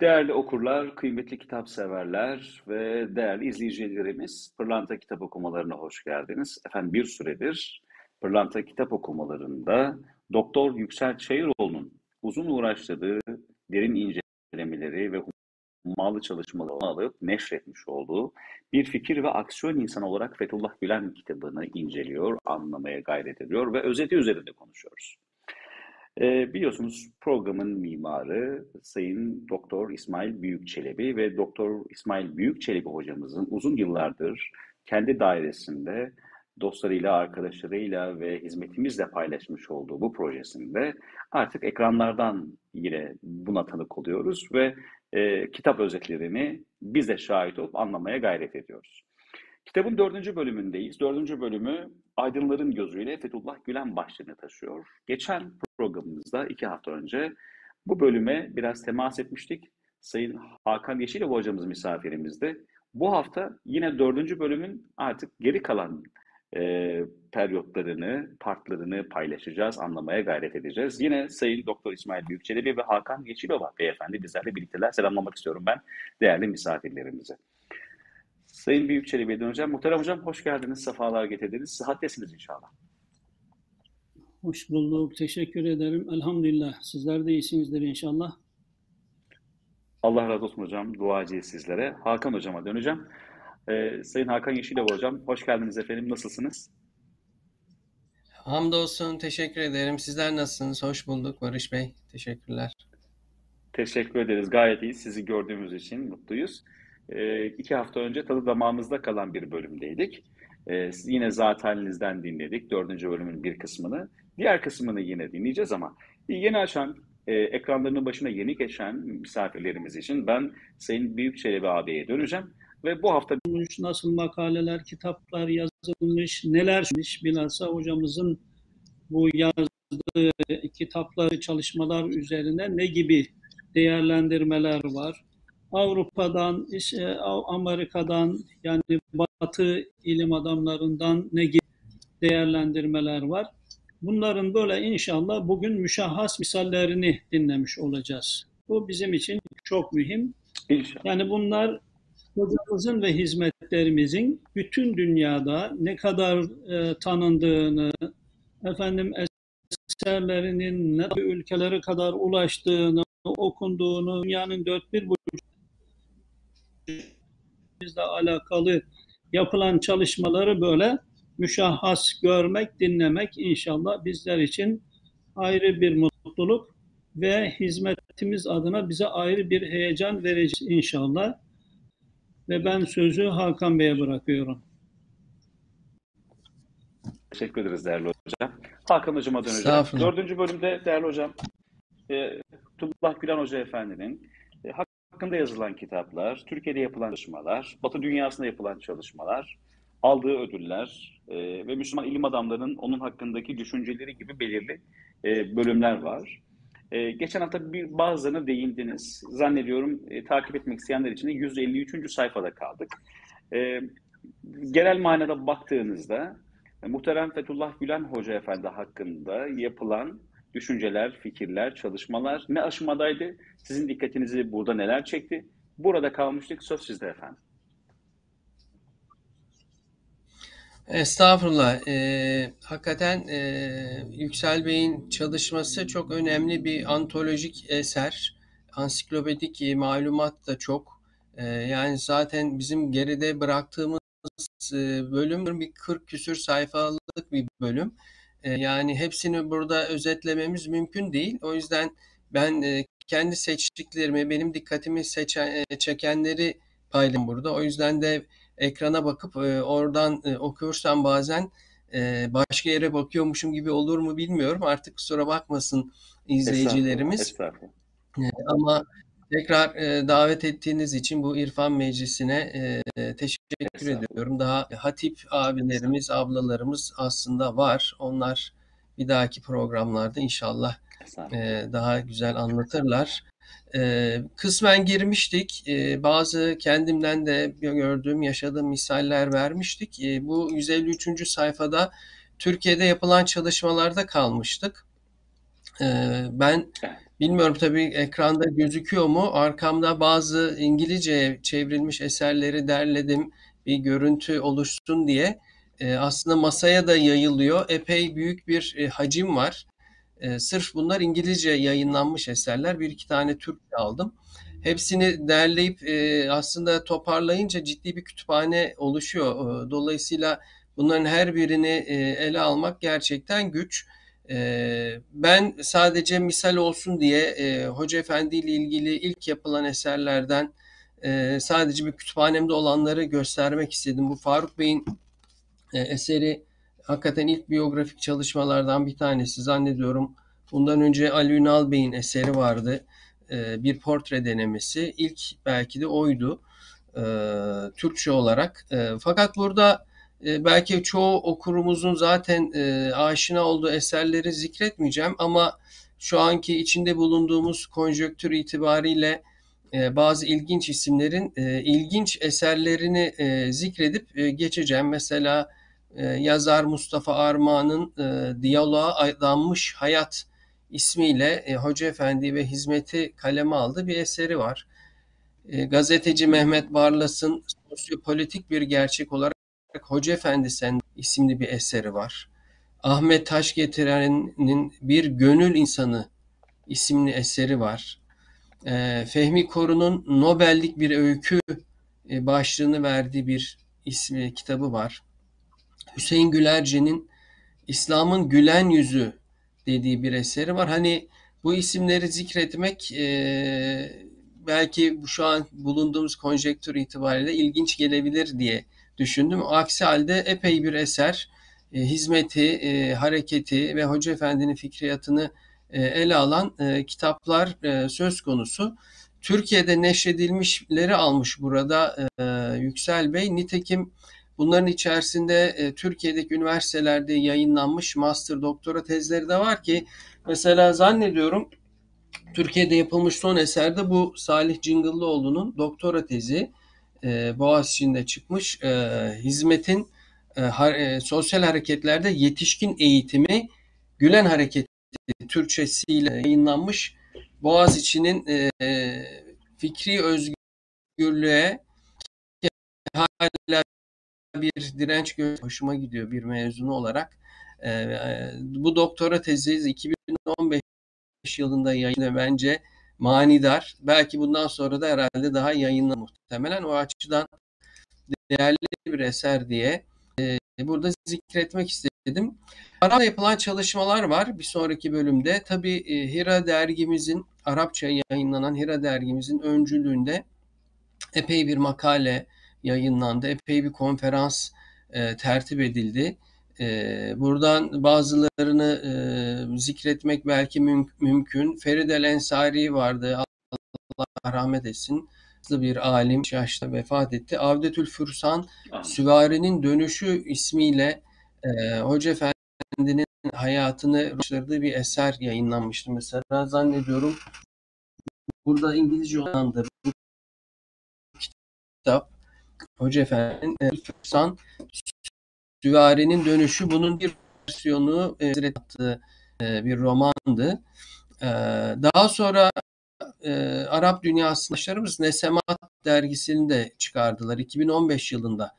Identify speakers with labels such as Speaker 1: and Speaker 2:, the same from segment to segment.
Speaker 1: Değerli okurlar, kıymetli kitap severler ve değerli izleyicilerimiz Pırlanta Kitap Okumalarına hoş geldiniz. Efendim bir süredir Pırlanta Kitap Okumalarında Doktor Yüksel Çayıroğlu'nun uzun uğraştığı derin incelemeleri ve hummalı çalışmalarını alıp neşretmiş olduğu bir fikir ve aksiyon insanı olarak Fethullah Gülen kitabını inceliyor, anlamaya gayret ediyor ve özeti üzerinde konuşuyoruz. E, biliyorsunuz programın mimarı Sayın Doktor İsmail Büyükçelebi ve Doktor İsmail Büyükçelebi hocamızın uzun yıllardır kendi dairesinde dostlarıyla, arkadaşlarıyla ve hizmetimizle paylaşmış olduğu bu projesinde artık ekranlardan yine buna tanık oluyoruz ve e, kitap özetlerini biz de şahit olup anlamaya gayret ediyoruz. Kitabın dördüncü bölümündeyiz. Dördüncü bölümü Aydınların Gözüyle Fethullah Gülen başlığını taşıyor. Geçen programımızda iki hafta önce bu bölüme biraz temas etmiştik. Sayın Hakan Yeşilov hocamız misafirimizdi. Bu hafta yine dördüncü bölümün artık geri kalan e, periyotlarını, partlarını paylaşacağız, anlamaya gayret edeceğiz. Yine Sayın Doktor İsmail Büyükçelebi ve Hakan Geçilova beyefendi bizlerle birlikteler. Selamlamak istiyorum ben değerli misafirlerimizi. Sayın Büyükçelebi'ye döneceğim. Muhterem Hocam hoş geldiniz, sefalar getirdiniz. Sıhhattesiniz inşallah.
Speaker 2: Hoş bulduk, teşekkür ederim. Elhamdülillah. Sizler de iyisinizdir inşallah.
Speaker 1: Allah razı olsun hocam. Duacıyız sizlere. Hakan hocama döneceğim. Ee, Sayın Hakan Yeşilov hocam, hoş geldiniz efendim. Nasılsınız?
Speaker 3: Hamdolsun, teşekkür ederim. Sizler nasılsınız? Hoş bulduk Barış Bey. Teşekkürler.
Speaker 1: Teşekkür ederiz. Gayet iyi. Sizi gördüğümüz için mutluyuz. Ee, iki hafta önce tadı damağımızda kalan bir bölümdeydik. Ee, yine zatenizden dinledik dördüncü bölümün bir kısmını. Diğer kısmını yine dinleyeceğiz ama yeni açan, e, ekranlarının başına yeni geçen misafirlerimiz için ben Sayın Büyükçelebi abiye döneceğim. Ve bu hafta
Speaker 2: nasıl makaleler, kitaplar yazılmış, neler söylemiş bilhassa hocamızın bu yazdığı kitapları, çalışmalar üzerine ne gibi değerlendirmeler var? Avrupa'dan, Amerika'dan yani Batı ilim adamlarından ne gibi değerlendirmeler var. Bunların böyle inşallah bugün müşahhas misallerini dinlemiş olacağız. Bu bizim için çok mühim. İnşallah. Yani bunlar hocamızın ve hizmetlerimizin bütün dünyada ne kadar e, tanındığını, efendim eserlerinin ne ülkelere kadar ulaştığını, okunduğunu, dünyanın dört bir buçuk bizle alakalı yapılan çalışmaları böyle müşahhas görmek, dinlemek inşallah bizler için ayrı bir mutluluk ve hizmetimiz adına bize ayrı bir heyecan verecek inşallah. Ve ben sözü Hakan Bey'e bırakıyorum.
Speaker 1: Teşekkür ederiz değerli hocam. Hakan hocama döneceğim. Dördüncü bölümde değerli hocam e, Tullah Gülen Hoca Efendi'nin hakkında yazılan kitaplar, Türkiye'de yapılan çalışmalar, Batı dünyasında yapılan çalışmalar, aldığı ödüller e, ve Müslüman ilim adamlarının onun hakkındaki düşünceleri gibi belirli e, bölümler var. E, geçen hafta bir bazılarına değindiniz. Zannediyorum e, takip etmek isteyenler için de 153. sayfada kaldık. E, genel manada baktığınızda e, muhterem Fethullah Gülen Hoca Efendi hakkında yapılan düşünceler, fikirler, çalışmalar ne aşamadaydı? Sizin dikkatinizi burada neler çekti? Burada kalmıştık. Söz sizde efendim.
Speaker 3: Estağfurullah. Ee, hakikaten e, Yüksel Bey'in çalışması çok önemli bir antolojik eser. Ansiklopedik e, malumat da çok. E, yani zaten bizim geride bıraktığımız e, bölüm bir 40 küsür sayfalık bir bölüm. E, yani hepsini burada özetlememiz mümkün değil. O yüzden ben e, kendi seçtiklerimi, benim dikkatimi seçen, e, çekenleri paylaşıyorum burada. O yüzden de ekrana bakıp e, oradan e, okuyorsam bazen e, başka yere bakıyormuşum gibi olur mu bilmiyorum. Artık kusura bakmasın izleyicilerimiz. Estağfurullah, estağfurullah. ama tekrar e, davet ettiğiniz için bu İrfan Meclisi'ne e, teşekkür ediyorum. Daha hatip abilerimiz, ablalarımız aslında var. Onlar bir dahaki programlarda inşallah e, daha güzel anlatırlar. E, kısmen girmiştik. E, bazı kendimden de gördüğüm, yaşadığım misaller vermiştik. E, bu 153. sayfada Türkiye'de yapılan çalışmalarda kalmıştık. E, ben Bilmiyorum tabii ekranda gözüküyor mu? Arkamda bazı İngilizceye çevrilmiş eserleri derledim bir görüntü oluşsun diye. E, aslında masaya da yayılıyor. Epey büyük bir e, hacim var. E, sırf bunlar İngilizce yayınlanmış eserler. Bir iki tane Türkçe aldım. Hepsini derleyip e, aslında toparlayınca ciddi bir kütüphane oluşuyor. E, dolayısıyla bunların her birini e, ele almak gerçekten güç. E, ben sadece misal olsun diye e, Hoca Efendi ile ilgili ilk yapılan eserlerden e, sadece bir kütüphanemde olanları göstermek istedim. Bu Faruk Bey'in e, eseri hakikaten ilk biyografik çalışmalardan bir tanesi zannediyorum. Bundan önce Ali Ünal Bey'in eseri vardı. Bir portre denemesi. İlk belki de oydu. Türkçe olarak. Fakat burada e, belki çoğu okurumuzun zaten e, aşina olduğu eserleri zikretmeyeceğim ama şu anki içinde bulunduğumuz konjöktür itibariyle e, bazı ilginç isimlerin e, ilginç eserlerini e, zikredip e, geçeceğim. Mesela e, yazar Mustafa Armağan'ın e, Diyaloğa Adanmış Hayat ismiyle e, Hoca Efendi ve hizmeti kaleme aldığı bir eseri var. E, gazeteci Mehmet Barlas'ın sosyopolitik bir gerçek olarak Hoca Efendi Sen isimli bir eseri var. Ahmet Taş Getiren'in Bir Gönül İnsanı isimli eseri var. E, Fehmi Koru'nun Nobellik bir öykü e, başlığını verdiği bir ismi kitabı var. Hüseyin Gülerci'nin İslam'ın Gülen Yüzü dediği bir eseri var. Hani bu isimleri zikretmek e, belki şu an bulunduğumuz konjektür itibariyle ilginç gelebilir diye düşündüm. Aksi halde epey bir eser, e, hizmeti, e, hareketi ve Hoca Efendi'nin fikriyatını e, ele alan e, kitaplar e, söz konusu. Türkiye'de neşredilmişleri almış burada e, Yüksel Bey. Nitekim bunların içerisinde e, Türkiye'deki üniversitelerde yayınlanmış master doktora tezleri de var ki mesela zannediyorum Türkiye'de yapılmış son eserde bu Salih Cingıllıoğlu'nun doktora tezi e, Boğaziçi'nde çıkmış. E, hizmetin e, ha, e, sosyal hareketlerde yetişkin eğitimi Gülen Hareketi Türkçesiyle yayınlanmış. Boğaziçi'nin e, fikri özgürlüğe hala bir direnç gö- hoşuma gidiyor bir mezunu olarak. E, e, bu doktora tezi 2015 yılında yayınlandı bence manidar. Belki bundan sonra da herhalde daha yayınlanır muhtemelen. O açıdan değerli bir eser diye e, burada zikretmek istedim. Arapça yapılan çalışmalar var bir sonraki bölümde. Tabii e, Hira dergimizin, Arapça yayınlanan Hira dergimizin öncülüğünde epey bir makale yayınlandı. Epey bir konferans e, tertip edildi. E, buradan bazılarını e, zikretmek belki müm- mümkün. Ferid El Ensari vardı. Allah rahmet etsin. Bir alim yaşta vefat etti. Avdetül Fürsan
Speaker 1: Amin.
Speaker 3: Süvari'nin Dönüşü ismiyle e, Hoca Efendi'nin hayatını başladığı bir eser yayınlanmıştı mesela. Zannediyorum burada İngilizce olandır. Bu kitap Hoca Efendi'nin e, Fürsan Süvari'nin Dönüşü bunun bir versiyonu e, e, bir romandı. E, daha sonra e, Arap dünyasındaşlarımız Nesemat dergisini de çıkardılar. 2015 yılında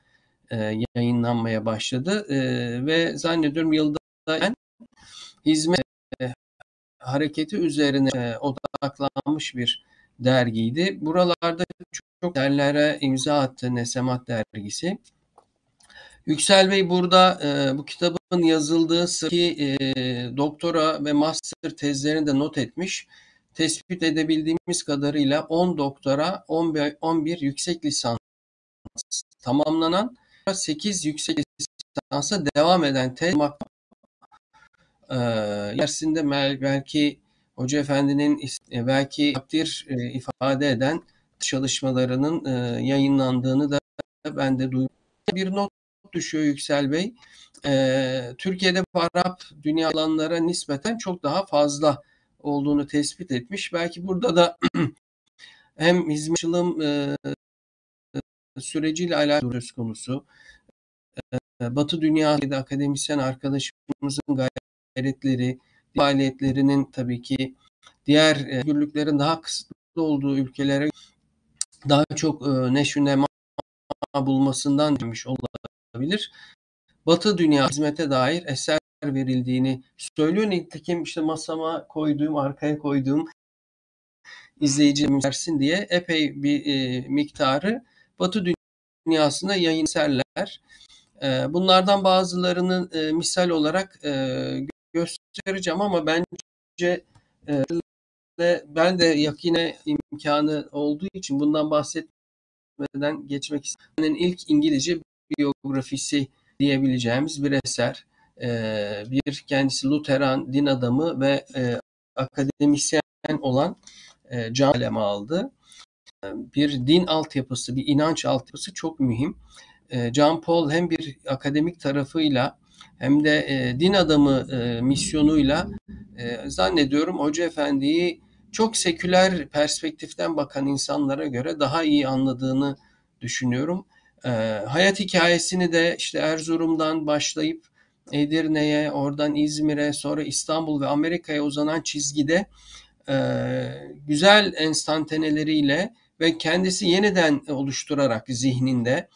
Speaker 3: e, yayınlanmaya başladı e, ve zannediyorum yılda yani hizmet e, hareketi üzerine e, odaklanmış bir dergiydi. Buralarda çok, çok derlere imza attı Nesemat dergisi. Yüksel Bey burada e, bu kitabın yazıldığı sıraki e, doktora ve master tezlerini de not etmiş. Tespit edebildiğimiz kadarıyla 10 doktora, 11, 11 yüksek lisans tamamlanan 8 yüksek lisansa devam eden tez e, dersinde belki Hoca Efendi'nin e, belki takdir e, ifade eden çalışmalarının e, yayınlandığını da ben de duydum. Bir not düşüyor Yüksel Bey. E, Türkiye'de Arap dünya alanlara nispeten çok daha fazla olduğunu tespit etmiş. Belki burada da hem hizmetçılığım e, süreciyle alakalı söz konusu. E, Batı dünyada akademisyen arkadaşımızın gayretleri, faaliyetlerinin tabii ki diğer e, özgürlüklerin daha kısıtlı olduğu ülkelere daha çok e, bulmasından demiş olabilir. Batı dünya hizmete dair eser verildiğini söylüyor. Nitekim işte masama koyduğum, arkaya koyduğum izleyici versin diye epey bir e, miktarı Batı dünyasında yayın eserler. E, bunlardan bazılarını e, misal olarak e, göstereceğim ama bence e, ben de yakine imkanı olduğu için bundan bahsetmeden geçmek istedim. ilk İngilizce biyografisi diyebileceğimiz bir eser. E, bir kendisi Lutheran din adamı ve e, akademisyen olan e, John kaleme aldı. Bir din altyapısı, bir inanç altyapısı çok mühim. E, John Paul hem bir akademik tarafıyla hem de e, din adamı misyonuyla zannediyorum Hoca Efendi'yi çok seküler perspektiften bakan insanlara göre daha iyi anladığını düşünüyorum. E, hayat hikayesini de işte Erzurum'dan başlayıp Edirne'ye, oradan İzmir'e, sonra İstanbul ve Amerika'ya uzanan çizgide e, güzel enstantaneleriyle ve kendisi yeniden oluşturarak zihninde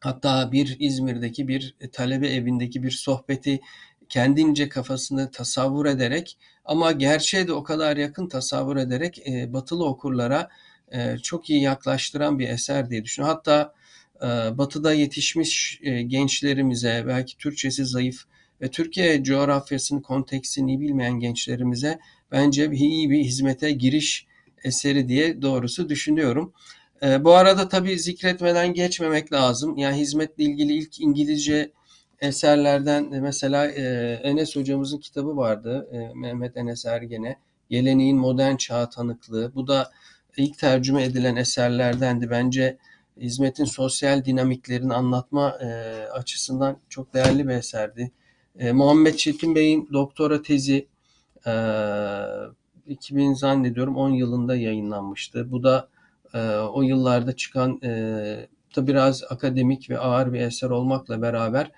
Speaker 3: hatta bir İzmir'deki bir talebe evindeki bir sohbeti kendince kafasını tasavvur ederek ama gerçeğe de o kadar yakın tasavvur ederek e, batılı okurlara e, çok iyi yaklaştıran bir eser diye düşünüyorum. Hatta batıda yetişmiş e, gençlerimize belki Türkçesi zayıf ve Türkiye coğrafyasını, konteksini bilmeyen gençlerimize bence iyi bir hizmete giriş eseri diye doğrusu düşünüyorum. E, bu arada tabii zikretmeden geçmemek lazım. Yani hizmetle ilgili ilk İngilizce eserlerden e, mesela e, Enes hocamızın kitabı vardı. E, Mehmet Enes Ergen'e. Geleneğin modern çağ tanıklığı. Bu da ilk tercüme edilen eserlerdendi. Bence hizmetin sosyal dinamiklerini anlatma e, açısından çok değerli bir eserdi. E, Muhammed Çetin Bey'in doktora tezi e, 2000 zannediyorum 10 yılında yayınlanmıştı. Bu da e, o yıllarda çıkan e, da biraz akademik ve ağır bir eser olmakla beraber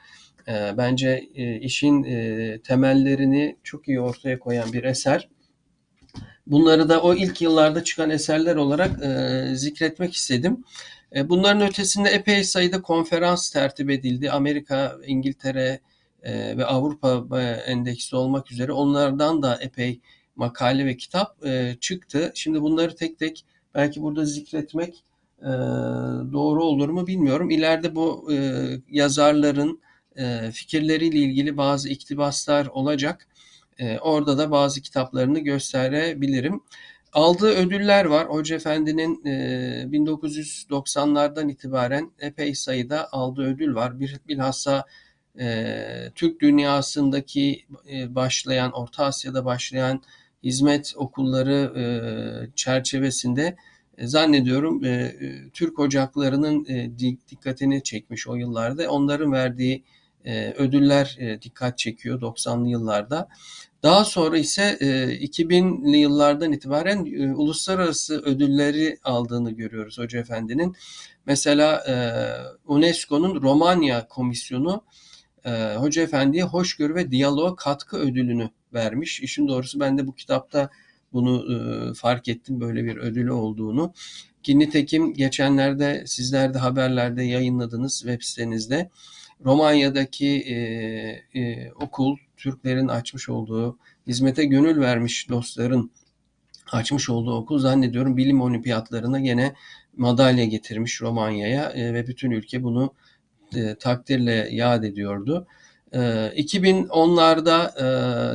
Speaker 3: e, bence e, işin e, temellerini çok iyi ortaya koyan bir eser. Bunları da o ilk yıllarda çıkan eserler olarak e, zikretmek istedim. E, bunların ötesinde epey sayıda konferans tertip edildi. Amerika, İngiltere e, ve Avrupa e, endeksi olmak üzere onlardan da epey makale ve kitap çıktı. Şimdi bunları tek tek belki burada zikretmek doğru olur mu bilmiyorum. İleride bu yazarların fikirleriyle ilgili bazı iktibaslar olacak. Orada da bazı kitaplarını gösterebilirim. Aldığı ödüller var. Hoca Efendi'nin e, 1990'lardan itibaren epey sayıda aldığı ödül var. Bir, bilhassa e, Türk dünyasındaki e, başlayan, Orta Asya'da başlayan hizmet okulları e, çerçevesinde e, zannediyorum e, e, Türk ocaklarının e, dikkatini çekmiş o yıllarda. Onların verdiği e, ödüller e, dikkat çekiyor 90'lı yıllarda. Daha sonra ise e, 2000'li yıllardan itibaren e, uluslararası ödülleri aldığını görüyoruz Hoca Efendi'nin. Mesela e, UNESCO'nun Romanya Komisyonu e, Hoca Efendi'ye hoşgörü ve diyaloğa katkı ödülünü vermiş. İşin doğrusu ben de bu kitapta bunu e, fark ettim böyle bir ödülü olduğunu. Ki nitekim geçenlerde sizler de haberlerde yayınladınız web sitenizde. Romanya'daki e, e, okul Türklerin açmış olduğu, hizmete gönül vermiş dostların açmış olduğu okul zannediyorum bilim olimpiyatlarına gene madalya getirmiş Romanya'ya e, ve bütün ülke bunu e, takdirle yad ediyordu. E, 2010'larda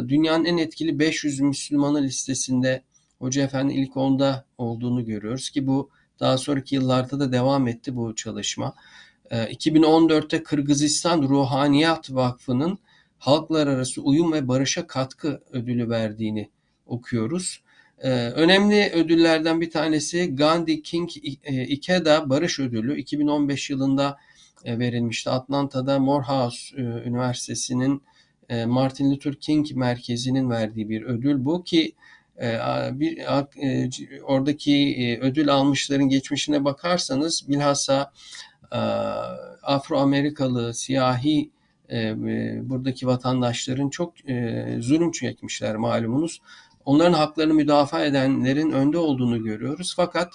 Speaker 3: e, dünyanın en etkili 500 Müslümanı listesinde Hoca Efendi ilk onda olduğunu görüyoruz ki bu daha sonraki yıllarda da devam etti bu çalışma. 2014'te ee, Kırgızistan Ruhaniyat Vakfı'nın halklar arası uyum ve barışa katkı ödülü verdiğini okuyoruz. Ee, önemli ödüllerden bir tanesi Gandhi King e, Ikeda Barış Ödülü 2015 yılında e, verilmişti. Atlanta'da Morehouse e, Üniversitesi'nin Martin Luther King Merkezi'nin verdiği bir ödül bu ki bir oradaki ödül almışların geçmişine bakarsanız bilhassa Afro-Amerikalı, siyahi e, buradaki vatandaşların çok e, zulüm çekmişler malumunuz. onların haklarını müdafaa edenlerin önde olduğunu görüyoruz. Fakat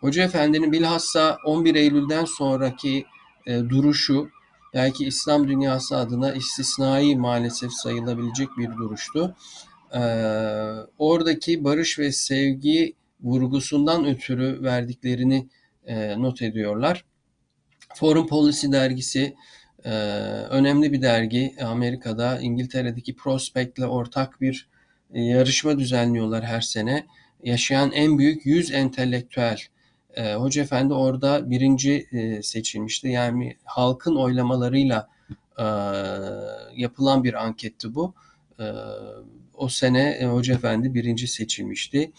Speaker 3: Hoca Efendi'nin bilhassa 11 Eylül'den sonraki e, duruşu belki İslam dünyası adına istisnai maalesef sayılabilecek bir duruştu. E, oradaki barış ve sevgi vurgusundan ötürü verdiklerini e, not ediyorlar. Foreign Policy dergisi e, önemli bir dergi. Amerika'da İngiltere'deki Prospect'le ortak bir e, yarışma düzenliyorlar her sene. Yaşayan en büyük 100 entelektüel. E, Hoca Efendi orada birinci e, seçilmişti. Yani halkın oylamalarıyla yapılan bir anketti bu. O sene Hoca Efendi birinci seçilmişti.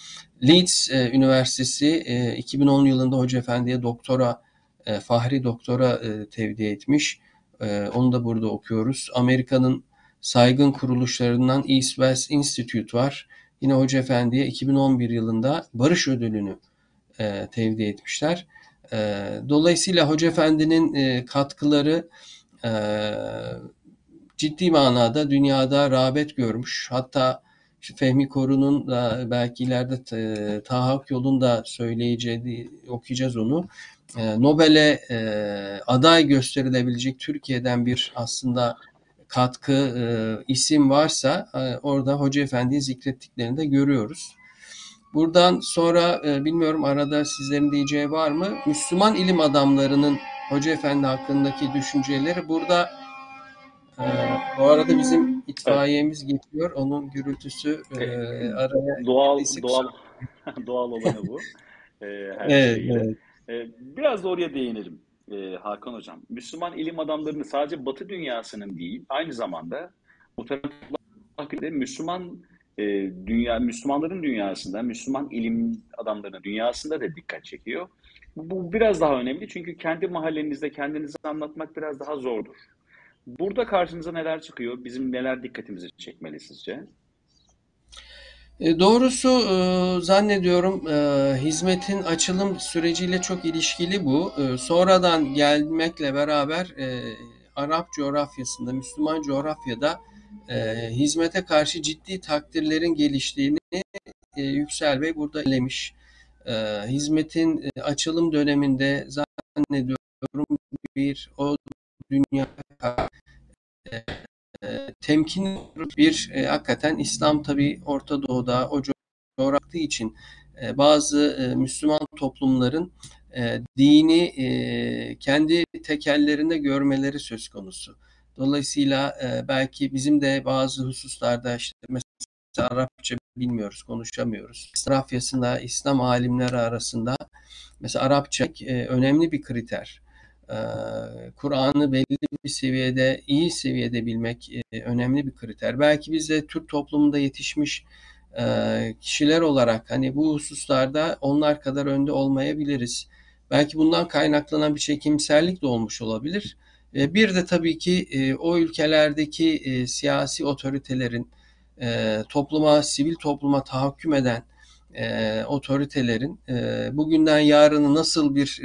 Speaker 3: Leeds Üniversitesi e, 2010 yılında Hoca Efendi'ye doktora, e, fahri doktora e, tevdi etmiş. E, onu da burada okuyoruz. Amerika'nın saygın kuruluşlarından East West Institute var. Yine Hoca Efendi'ye 2011 yılında Barış Ödülünü tevdi etmişler. Dolayısıyla Hoca Efendi'nin katkıları e, ciddi manada dünyada rağbet görmüş. Hatta Fehmi Koru'nun da belki ileride Taha yolun da söyleyeceği, okuyacağız onu. E, Nobel'e e, aday gösterilebilecek Türkiye'den bir aslında katkı e, isim varsa e, orada Hoca Efendi'yi zikrettiklerini de görüyoruz. Buradan sonra e, bilmiyorum arada sizlerin diyeceği var mı? Müslüman ilim adamlarının Hoca Efendi hakkındaki düşünceleri burada e, bu arada bizim itfaiyemiz geçiyor. Onun gürültüsü e, araya
Speaker 1: Doğal doğal doğal olanı bu. E, her
Speaker 3: Evet,
Speaker 1: şeyiyle.
Speaker 3: evet.
Speaker 1: E, biraz da oraya değinelim e, Hakan Hocam. Müslüman ilim adamlarını sadece Batı dünyasının değil, aynı zamanda tarafta Müslüman e, dünya Müslümanların dünyasında, Müslüman ilim adamlarının dünyasında da dikkat çekiyor. Bu biraz daha önemli çünkü kendi mahallenizde kendinizi anlatmak biraz daha zordur. Burada karşınıza neler çıkıyor? Bizim neler dikkatimizi çekmeli sizce?
Speaker 3: E, Doğrusu e, zannediyorum e, hizmetin açılım süreciyle çok ilişkili bu. Sonradan gelmekle beraber Arap coğrafyasında, Müslüman coğrafyada hizmete karşı ciddi takdirlerin geliştiğini Yüksel Bey burada elemiş. Hizmetin açılım döneminde zannediyorum bir o dünya temkin bir e, hakikaten İslam tabi Orta Doğu'da o coğrafya için e, bazı e, Müslüman toplumların e, dini e, kendi tekellerinde görmeleri söz konusu. Dolayısıyla e, belki bizim de bazı hususlarda işte mesela Arapça bilmiyoruz, konuşamıyoruz. Coğrafyasında İslam alimleri arasında mesela Arapça e, önemli bir kriter. Ee, Kur'an'ı belli bir seviyede, iyi seviyede bilmek e, önemli bir kriter. Belki biz de Türk toplumunda yetişmiş e, kişiler olarak hani bu hususlarda onlar kadar önde olmayabiliriz. Belki bundan kaynaklanan bir çekimsellik de olmuş olabilir. E, bir de tabii ki o ülkelerdeki siyasi otoritelerin topluma, sivil topluma tahakküm eden otoritelerin bugünden yarını nasıl bir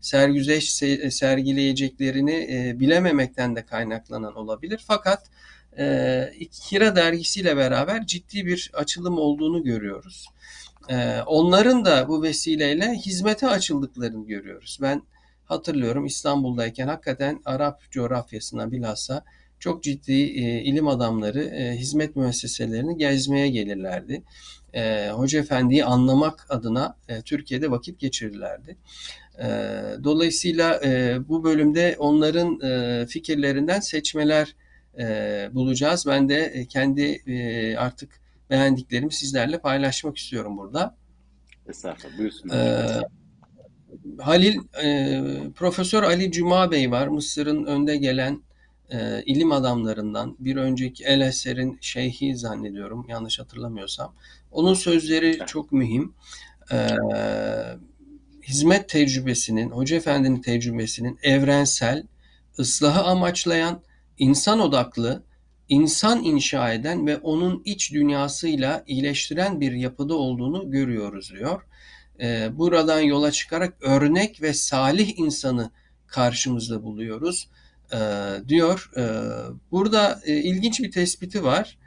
Speaker 3: sergüzeş sergileyeceklerini e, bilememekten de kaynaklanan olabilir. Fakat e, Kira dergisiyle beraber ciddi bir açılım olduğunu görüyoruz. E, onların da bu vesileyle hizmete açıldıklarını görüyoruz. Ben hatırlıyorum İstanbul'dayken hakikaten Arap coğrafyasına bilhassa çok ciddi e, ilim adamları e, hizmet müesseselerini gezmeye gelirlerdi. E, Hoca Efendi'yi anlamak adına e, Türkiye'de vakit geçirirlerdi. Ee, dolayısıyla e, bu bölümde onların e, fikirlerinden seçmeler e, bulacağız. Ben de kendi artık beğendiklerimi sizlerle paylaşmak istiyorum burada.
Speaker 1: Estağfurullah. Buyursunlar.
Speaker 3: Ee, Halil, Profesör Ali Cuma Bey var. Mısır'ın önde gelen ilim adamlarından. Bir önceki El Eser'in şeyhi zannediyorum yanlış hatırlamıyorsam. Onun sözleri çok mühim. Ee, hizmet tecrübesinin, Hoca Efendi'nin tecrübesinin evrensel, ıslahı amaçlayan, insan odaklı, insan inşa eden ve onun iç dünyasıyla iyileştiren bir yapıda olduğunu görüyoruz diyor. Ee, buradan yola çıkarak örnek ve salih insanı karşımızda buluyoruz ee, diyor. Ee, burada e, ilginç bir tespiti var.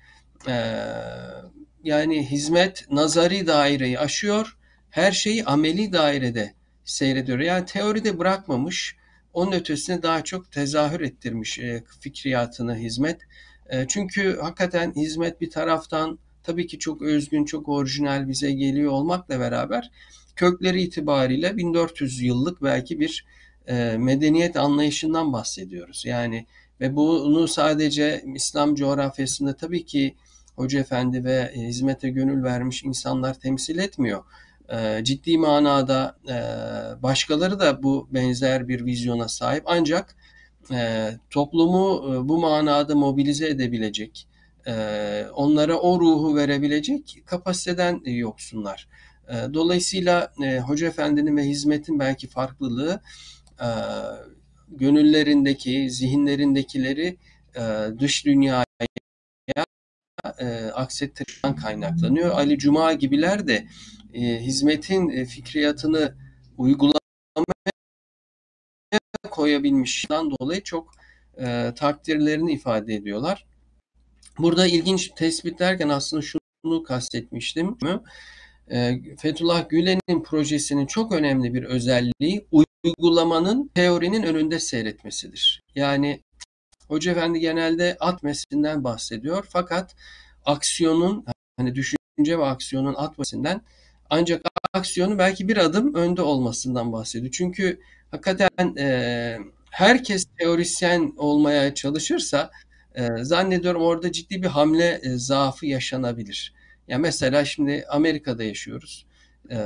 Speaker 3: yani hizmet nazari daireyi aşıyor, her şeyi ameli dairede seyrediyor. Yani teoride bırakmamış, onun ötesine daha çok tezahür ettirmiş e, fikriyatını hizmet. E, çünkü hakikaten hizmet bir taraftan tabii ki çok özgün, çok orijinal bize geliyor olmakla beraber kökleri itibariyle 1400 yıllık belki bir e, medeniyet anlayışından bahsediyoruz. Yani ve bunu sadece İslam coğrafyasında tabii ki Hoca Efendi ve hizmete gönül vermiş insanlar temsil etmiyor. E, ciddi manada e, başkaları da bu benzer bir vizyona sahip ancak e, toplumu e, bu manada mobilize edebilecek, onlara o ruhu verebilecek kapasiteden yoksunlar. Dolayısıyla Hoca Efendi'nin ve hizmetin belki farklılığı gönüllerindeki, zihinlerindekileri dış dünyaya e, aksettirden kaynaklanıyor. Ali Cuma gibiler de e, hizmetin e, fikriyatını uygulamaya koyabilmişten dolayı çok e, takdirlerini ifade ediyorlar. Burada ilginç tespit derken aslında şunu kastetmiştim. E, Fethullah Gülen'in projesinin çok önemli bir özelliği uygulamanın teorinin önünde seyretmesidir. Yani Hoca Efendi genelde atmesinden bahsediyor fakat aksiyonun hani düşünce ve aksiyonun atmasından ancak aksiyonun belki bir adım önde olmasından bahsediyor. Çünkü hakikaten e, herkes teorisyen olmaya çalışırsa e, zannediyorum orada ciddi bir hamle e, zaafı yaşanabilir. Ya mesela şimdi Amerika'da yaşıyoruz. E,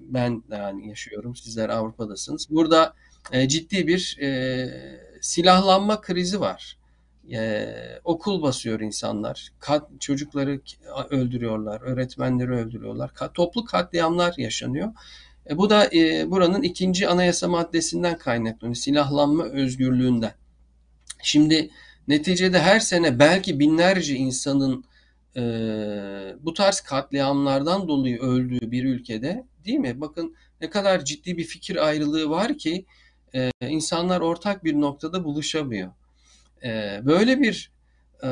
Speaker 3: ben yani yaşıyorum. Sizler Avrupa'dasınız. Burada e, ciddi bir e, silahlanma krizi var. E, okul basıyor insanlar. Kat, çocukları öldürüyorlar. Öğretmenleri öldürüyorlar. Ka, toplu katliamlar yaşanıyor. E, bu da e, buranın ikinci anayasa maddesinden kaynaklanıyor. Silahlanma özgürlüğünden. Şimdi neticede her sene belki binlerce insanın e, bu tarz katliamlardan dolayı öldüğü bir ülkede değil mi? Bakın ne kadar ciddi bir fikir ayrılığı var ki e, insanlar ortak bir noktada buluşamıyor. E, böyle bir e,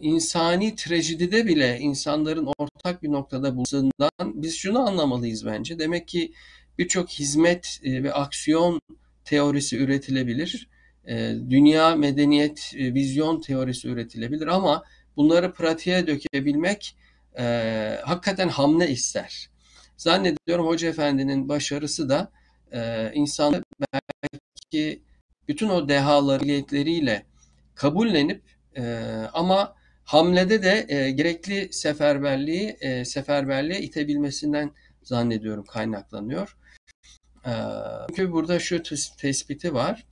Speaker 3: insani trajedide bile insanların ortak bir noktada buluştuğundan biz şunu anlamalıyız bence. Demek ki birçok hizmet e, ve aksiyon teorisi üretilebilir. E, dünya medeniyet e, vizyon teorisi üretilebilir ama bunları pratiğe dökebilmek e, hakikaten hamle ister. Zannediyorum Hoca Efendi'nin başarısı da e, insanı belki bütün o dehalarıyla kabullenip e, ama hamlede de e, gerekli seferberliği e, seferberliğe itebilmesinden zannediyorum kaynaklanıyor. E, çünkü burada şu tespiti var.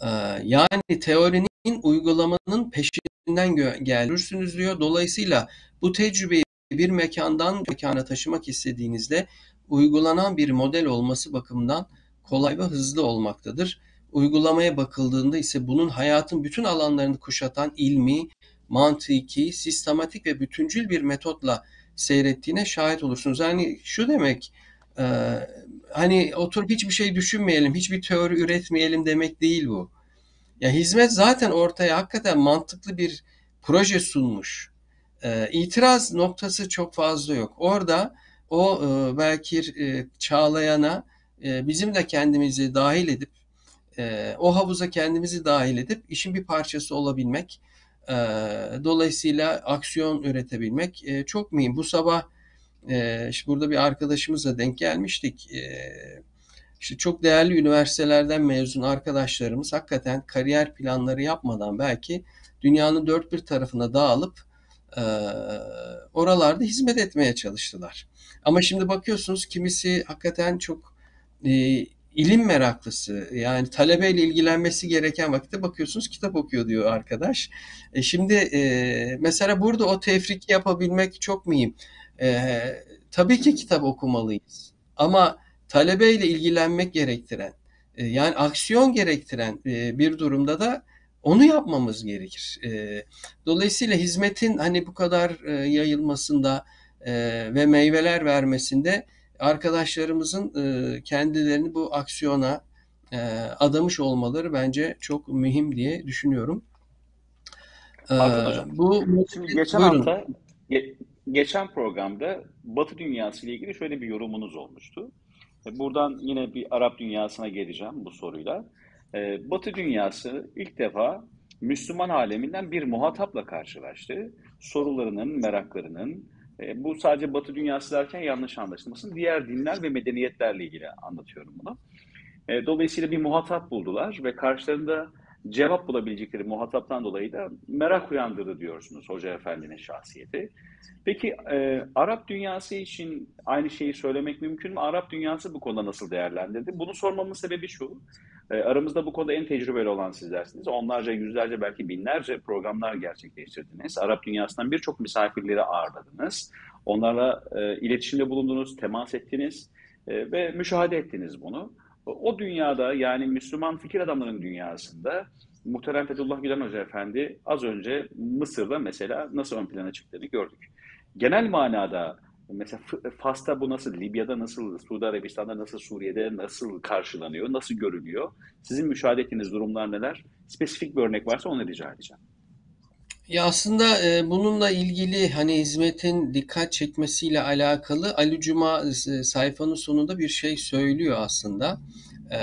Speaker 3: E, yani teorinin uygulamanın peşinden gelirsiniz diyor. Dolayısıyla bu tecrübeyi bir mekandan mekana taşımak istediğinizde uygulanan bir model olması bakımından kolay ve hızlı olmaktadır. Uygulamaya bakıldığında ise bunun hayatın bütün alanlarını kuşatan ilmi, mantıki, sistematik ve bütüncül bir metotla seyrettiğine şahit olursunuz. Yani şu demek e, hani oturup hiçbir şey düşünmeyelim, hiçbir teori üretmeyelim demek değil bu. Ya hizmet zaten ortaya hakikaten mantıklı bir proje sunmuş. E, itiraz noktası çok fazla yok. Orada o e, belki e, çağlayana e, bizim de kendimizi dahil edip e, o havuza kendimizi dahil edip işin bir parçası olabilmek, e, dolayısıyla aksiyon üretebilmek çok mühim. Bu sabah e, işte burada bir arkadaşımızla denk gelmiştik. E, işte çok değerli üniversitelerden mezun arkadaşlarımız hakikaten kariyer planları yapmadan belki dünyanın dört bir tarafına dağılıp oralarda hizmet etmeye çalıştılar. Ama şimdi bakıyorsunuz kimisi hakikaten çok e, ilim meraklısı yani talebeyle ilgilenmesi gereken vakitte bakıyorsunuz kitap okuyor diyor arkadaş. E şimdi e, mesela burada o tefriki yapabilmek çok mühim. E, tabii ki kitap okumalıyız ama talebeyle ilgilenmek gerektiren e, yani aksiyon gerektiren e, bir durumda da onu yapmamız gerekir. E, dolayısıyla hizmetin hani bu kadar e, yayılmasında e, ve meyveler vermesinde arkadaşlarımızın e, kendilerini bu aksiyona e, adamış olmaları bence çok mühim diye düşünüyorum.
Speaker 1: E, hocam. Bu, Şimdi geçen buyurun. hafta ge, geçen programda Batı dünyası ile ilgili şöyle bir yorumunuz olmuştu. E, buradan yine bir Arap dünyasına geleceğim bu soruyla. E, Batı dünyası ilk defa Müslüman aleminden bir muhatapla karşılaştı. Sorularının, meraklarının, e, bu sadece Batı dünyası derken yanlış anlaşılmasın. Diğer dinler ve medeniyetlerle ilgili anlatıyorum bunu. Dolayısıyla bir muhatap buldular ve karşılarında cevap bulabilecekleri muhataptan dolayı da merak uyandırdı diyorsunuz Hoca Efendi'nin şahsiyeti. Peki e, Arap dünyası için aynı şeyi söylemek mümkün mü? Arap dünyası bu konuda nasıl değerlendirdi? Bunu sormamın sebebi şu. E, aramızda bu konuda en tecrübeli olan sizlersiniz. Onlarca, yüzlerce belki binlerce programlar gerçekleştirdiniz. Arap dünyasından birçok misafirleri ağırladınız. Onlarla e, iletişimde bulundunuz, temas ettiniz e, ve müşahede ettiniz bunu. O dünyada yani Müslüman fikir adamlarının dünyasında Muhterem Fethullah Gülen Hoca Efendi az önce Mısır'da mesela nasıl ön plana çıktığını gördük. Genel manada mesela Fas'ta bu nasıl, Libya'da nasıl, Suudi Arabistan'da nasıl, Suriye'de nasıl karşılanıyor, nasıl görülüyor? Sizin müşahede ettiğiniz durumlar neler? Spesifik bir örnek varsa onu rica edeceğim.
Speaker 3: Ya aslında e, bununla ilgili hani hizmetin dikkat çekmesiyle alakalı Ali Cuma e, sayfanın sonunda bir şey söylüyor aslında. E,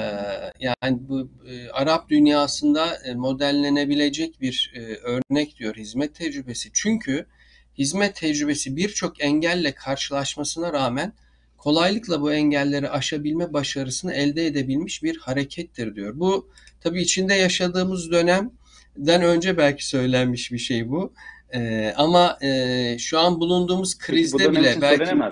Speaker 3: yani bu e, Arap dünyasında e, modellenebilecek bir e, örnek diyor hizmet tecrübesi. Çünkü hizmet tecrübesi birçok engelle karşılaşmasına rağmen kolaylıkla bu engelleri aşabilme başarısını elde edebilmiş bir harekettir diyor. Bu tabii içinde yaşadığımız dönem den önce belki söylenmiş bir şey bu. E, ama e, şu an bulunduğumuz krizde
Speaker 1: Peki,
Speaker 3: bile belki
Speaker 1: mi?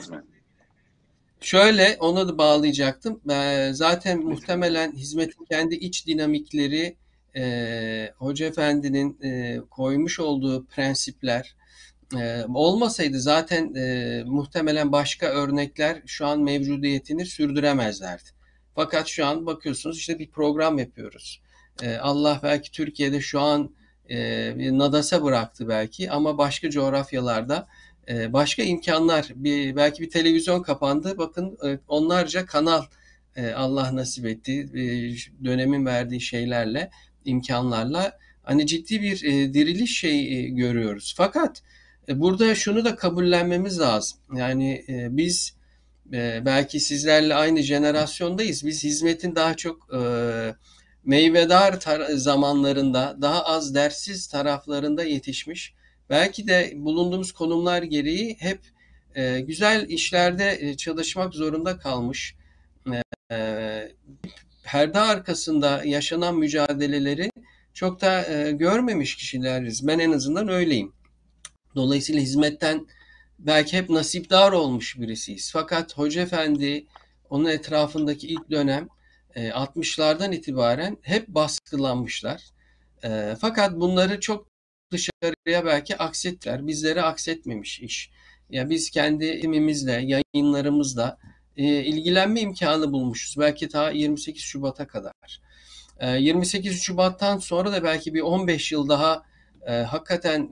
Speaker 3: Şöyle ona da bağlayacaktım. E, zaten muhtemelen hizmetin kendi iç dinamikleri e, Hoca Efendi'nin e, koymuş olduğu prensipler e, olmasaydı zaten e, muhtemelen başka örnekler şu an mevcudiyetini sürdüremezlerdi. Fakat şu an bakıyorsunuz işte bir program yapıyoruz. Ee, Allah belki Türkiye'de şu an e, nadasa bıraktı belki ama başka coğrafyalarda e, başka imkanlar bir belki bir televizyon kapandı bakın e, onlarca kanal Allah nasip etti dönemin verdiği şeylerle imkanlarla hani ciddi bir diriliş şey görüyoruz fakat burada şunu da kabullenmemiz lazım yani biz belki sizlerle aynı jenerasyondayız biz hizmetin daha çok meyvedar zamanlarında daha az dersiz taraflarında yetişmiş. Belki de bulunduğumuz konumlar gereği hep e, güzel işlerde e, çalışmak zorunda kalmış. E, perde arkasında yaşanan mücadeleleri çok da e, görmemiş kişileriz. Ben en azından öyleyim. Dolayısıyla hizmetten belki hep nasipdar olmuş birisiyiz. Fakat Hoca Efendi, onun etrafındaki ilk dönem 60'lardan itibaren hep baskılanmışlar. fakat bunları çok dışarıya belki aksettiler. Bizlere aksetmemiş iş. Ya biz kendi imimizle, yayınlarımızla ilgilenme imkanı bulmuşuz. Belki ta 28 Şubat'a kadar. 28 Şubat'tan sonra da belki bir 15 yıl daha hakikaten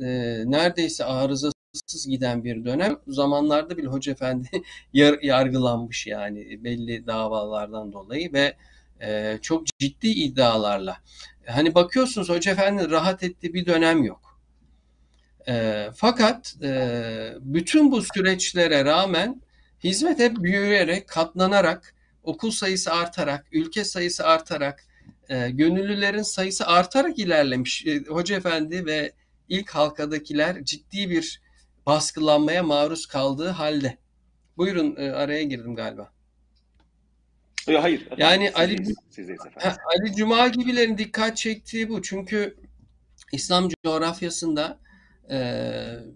Speaker 3: neredeyse arızasız giden bir dönem. Zamanlarda bile Hoca Efendi yargılanmış yani belli davalardan dolayı ve e, çok ciddi iddialarla. Hani bakıyorsunuz Hoca Efendi rahat ettiği bir dönem yok. E, fakat e, bütün bu süreçlere rağmen hizmet hep büyüyerek, katlanarak, okul sayısı artarak, ülke sayısı artarak, e, gönüllülerin sayısı artarak ilerlemiş. E, Hoca Efendi ve ilk halkadakiler ciddi bir baskılanmaya maruz kaldığı halde. Buyurun e, araya girdim galiba.
Speaker 1: Yok hayır. Efendim,
Speaker 3: yani Ali, Ali Cuma gibilerin dikkat çektiği bu. Çünkü İslam coğrafyasında e,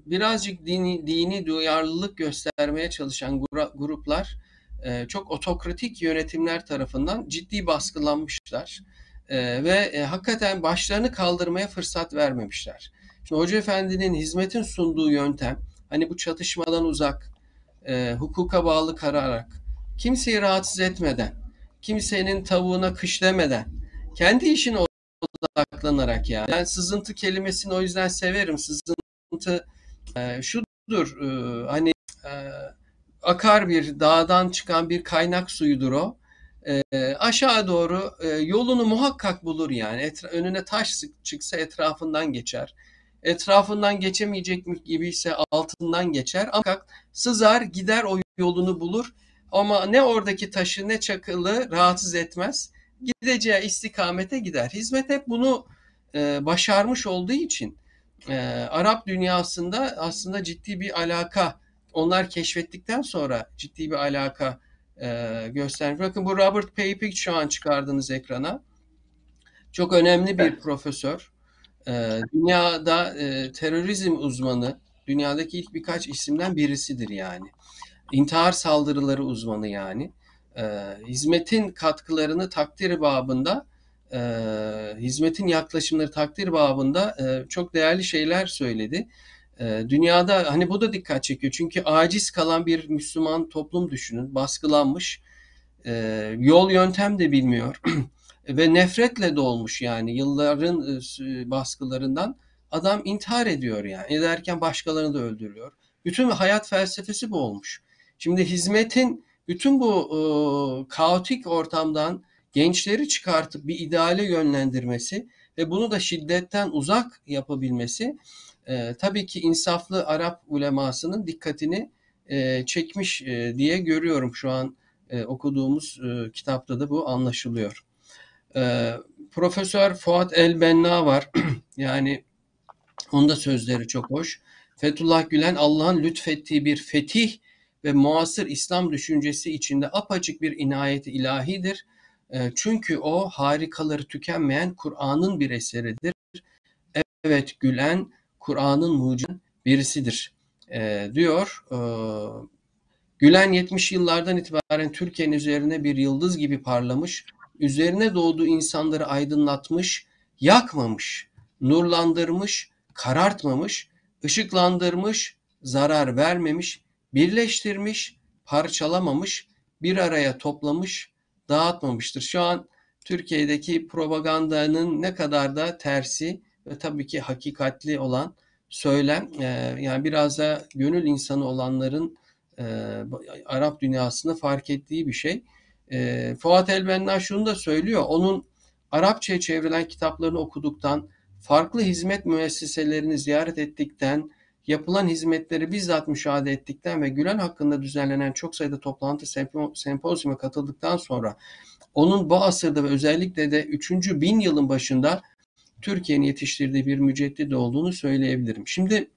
Speaker 3: birazcık dini, dini duyarlılık göstermeye çalışan gruplar e, çok otokratik yönetimler tarafından ciddi baskılanmışlar. E, ve e, hakikaten başlarını kaldırmaya fırsat vermemişler. Şimdi Hoca Efendi'nin hizmetin sunduğu yöntem hani bu çatışmadan uzak, e, hukuka bağlı kararak, kimseyi rahatsız etmeden, kimsenin tavuğuna kış demeden kendi işine odaklanarak yani. Ben sızıntı kelimesini o yüzden severim. Sızıntı e, şudur e, hani e, akar bir dağdan çıkan bir kaynak suyudur o. E, aşağı doğru e, yolunu muhakkak bulur yani. Etra- önüne taş çıksa etrafından geçer. etrafından geçemeyecek gibi ise altından geçer ama sızar gider o yolunu bulur ama ne oradaki taşı ne çakılı rahatsız etmez gideceği istikamete gider. Hizmet hep bunu e, başarmış olduğu için e, Arap dünyasında aslında ciddi bir alaka onlar keşfettikten sonra ciddi bir alaka e, göstermiş. Bakın bu Robert Papik şu an çıkardığınız ekrana. Çok önemli bir
Speaker 1: Evet.
Speaker 3: profesör. E, dünyada e, terörizm uzmanı, dünyadaki ilk birkaç isimden birisidir yani. İntihar saldırıları uzmanı yani. E, hizmetin katkılarını takdir babında, e, hizmetin yaklaşımları takdir babında e, çok değerli şeyler söyledi. E, dünyada hani bu da dikkat çekiyor. Çünkü aciz kalan bir Müslüman toplum düşünün. Baskılanmış. E, yol yöntem de bilmiyor. Ve nefretle dolmuş yani yılların e, baskılarından adam intihar ediyor yani. Ederken başkalarını da öldürüyor. Bütün hayat felsefesi bu olmuş. Şimdi hizmetin bütün bu e, kaotik ortamdan gençleri çıkartıp bir ideale yönlendirmesi ve bunu da şiddetten uzak yapabilmesi e, tabii ki insaflı Arap ulemasının dikkatini e, çekmiş e, diye görüyorum şu an e, okuduğumuz e, kitapta da bu anlaşılıyor. E, Profesör Fuat El-Benna var. yani onun da sözleri çok hoş. Fethullah Gülen Allah'ın lütfettiği bir fetih ve muasır İslam düşüncesi içinde apaçık bir inayeti ilahidir. E, çünkü o harikaları tükenmeyen Kur'an'ın bir eseridir. Evet Gülen Kur'an'ın mucizin birisidir e, diyor. E, Gülen 70 yıllardan itibaren Türkiye'nin üzerine bir yıldız gibi parlamış, üzerine doğduğu insanları aydınlatmış, yakmamış, nurlandırmış, karartmamış, ışıklandırmış, zarar vermemiş, birleştirmiş, parçalamamış, bir araya toplamış, dağıtmamıştır. Şu an Türkiye'deki propagandanın ne kadar da tersi ve tabii ki hakikatli olan söylem e, yani biraz da gönül insanı olanların e, Arap dünyasında fark ettiği bir şey. E, Fuat Elbenna şunu da söylüyor. Onun Arapçaya çevrilen kitaplarını okuduktan, farklı hizmet müesseselerini ziyaret ettikten, yapılan hizmetleri bizzat müşahede ettikten ve Gülen hakkında düzenlenen çok sayıda toplantı sempozyuma katıldıktan sonra onun bu asırda ve özellikle de 3. bin yılın başında Türkiye'nin yetiştirdiği bir müceddit olduğunu söyleyebilirim. Şimdi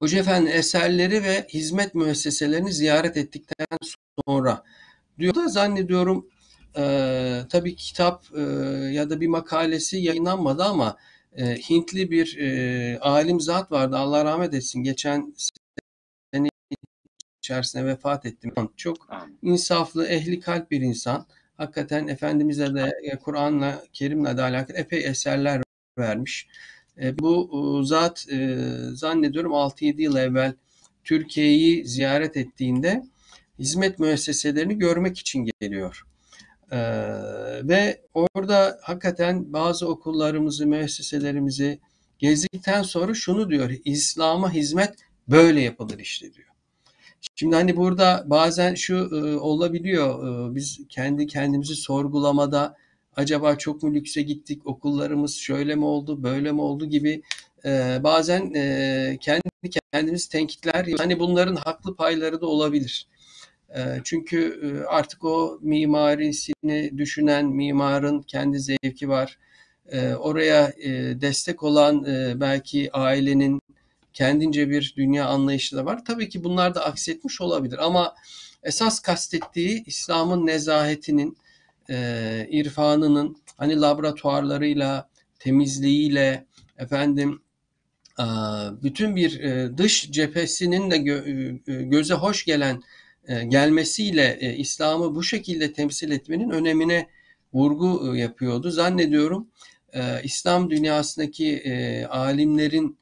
Speaker 3: Hoca Efendi eserleri ve hizmet müesseselerini ziyaret ettikten sonra diyor da zannediyorum e, tabii kitap e, ya da bir makalesi yayınlanmadı ama e, Hintli bir e, alim zat vardı Allah rahmet etsin geçen sene içerisinde vefat etti. Çok insaflı, ehli kalp bir insan. Hakikaten Efendimiz'e de e, Kur'an'la, Kerim'le de alakalı epey eserler vermiş. E, bu zat e, zannediyorum 6-7 yıl evvel Türkiye'yi ziyaret ettiğinde hizmet müesseselerini görmek için geliyor. Ve orada hakikaten bazı okullarımızı, müesseselerimizi gezdikten sonra şunu diyor, İslam'a hizmet böyle yapılır işte diyor. Şimdi hani burada bazen şu e, olabiliyor, e, biz kendi kendimizi sorgulamada acaba çok mu lükse gittik, okullarımız şöyle mi oldu, böyle mi oldu gibi e, bazen e, kendi kendimiz tenkitler, hani bunların haklı payları da olabilir. E, çünkü e, artık o mimarisini düşünen mimarın kendi zevki var. E, oraya e, destek olan e, belki ailenin kendince bir dünya anlayışı da var. Tabii ki bunlar da aksetmiş olabilir ama esas kastettiği İslam'ın nezahetinin, e, irfanının hani laboratuvarlarıyla, temizliğiyle, efendim bütün bir e, dış cephesinin de e, göze hoş gelen e, gelmesiyle İslam'ı bu şekilde temsil etmenin önemine vurgu yapıyordu. Zannediyorum İslam dünyasındaki alimlerin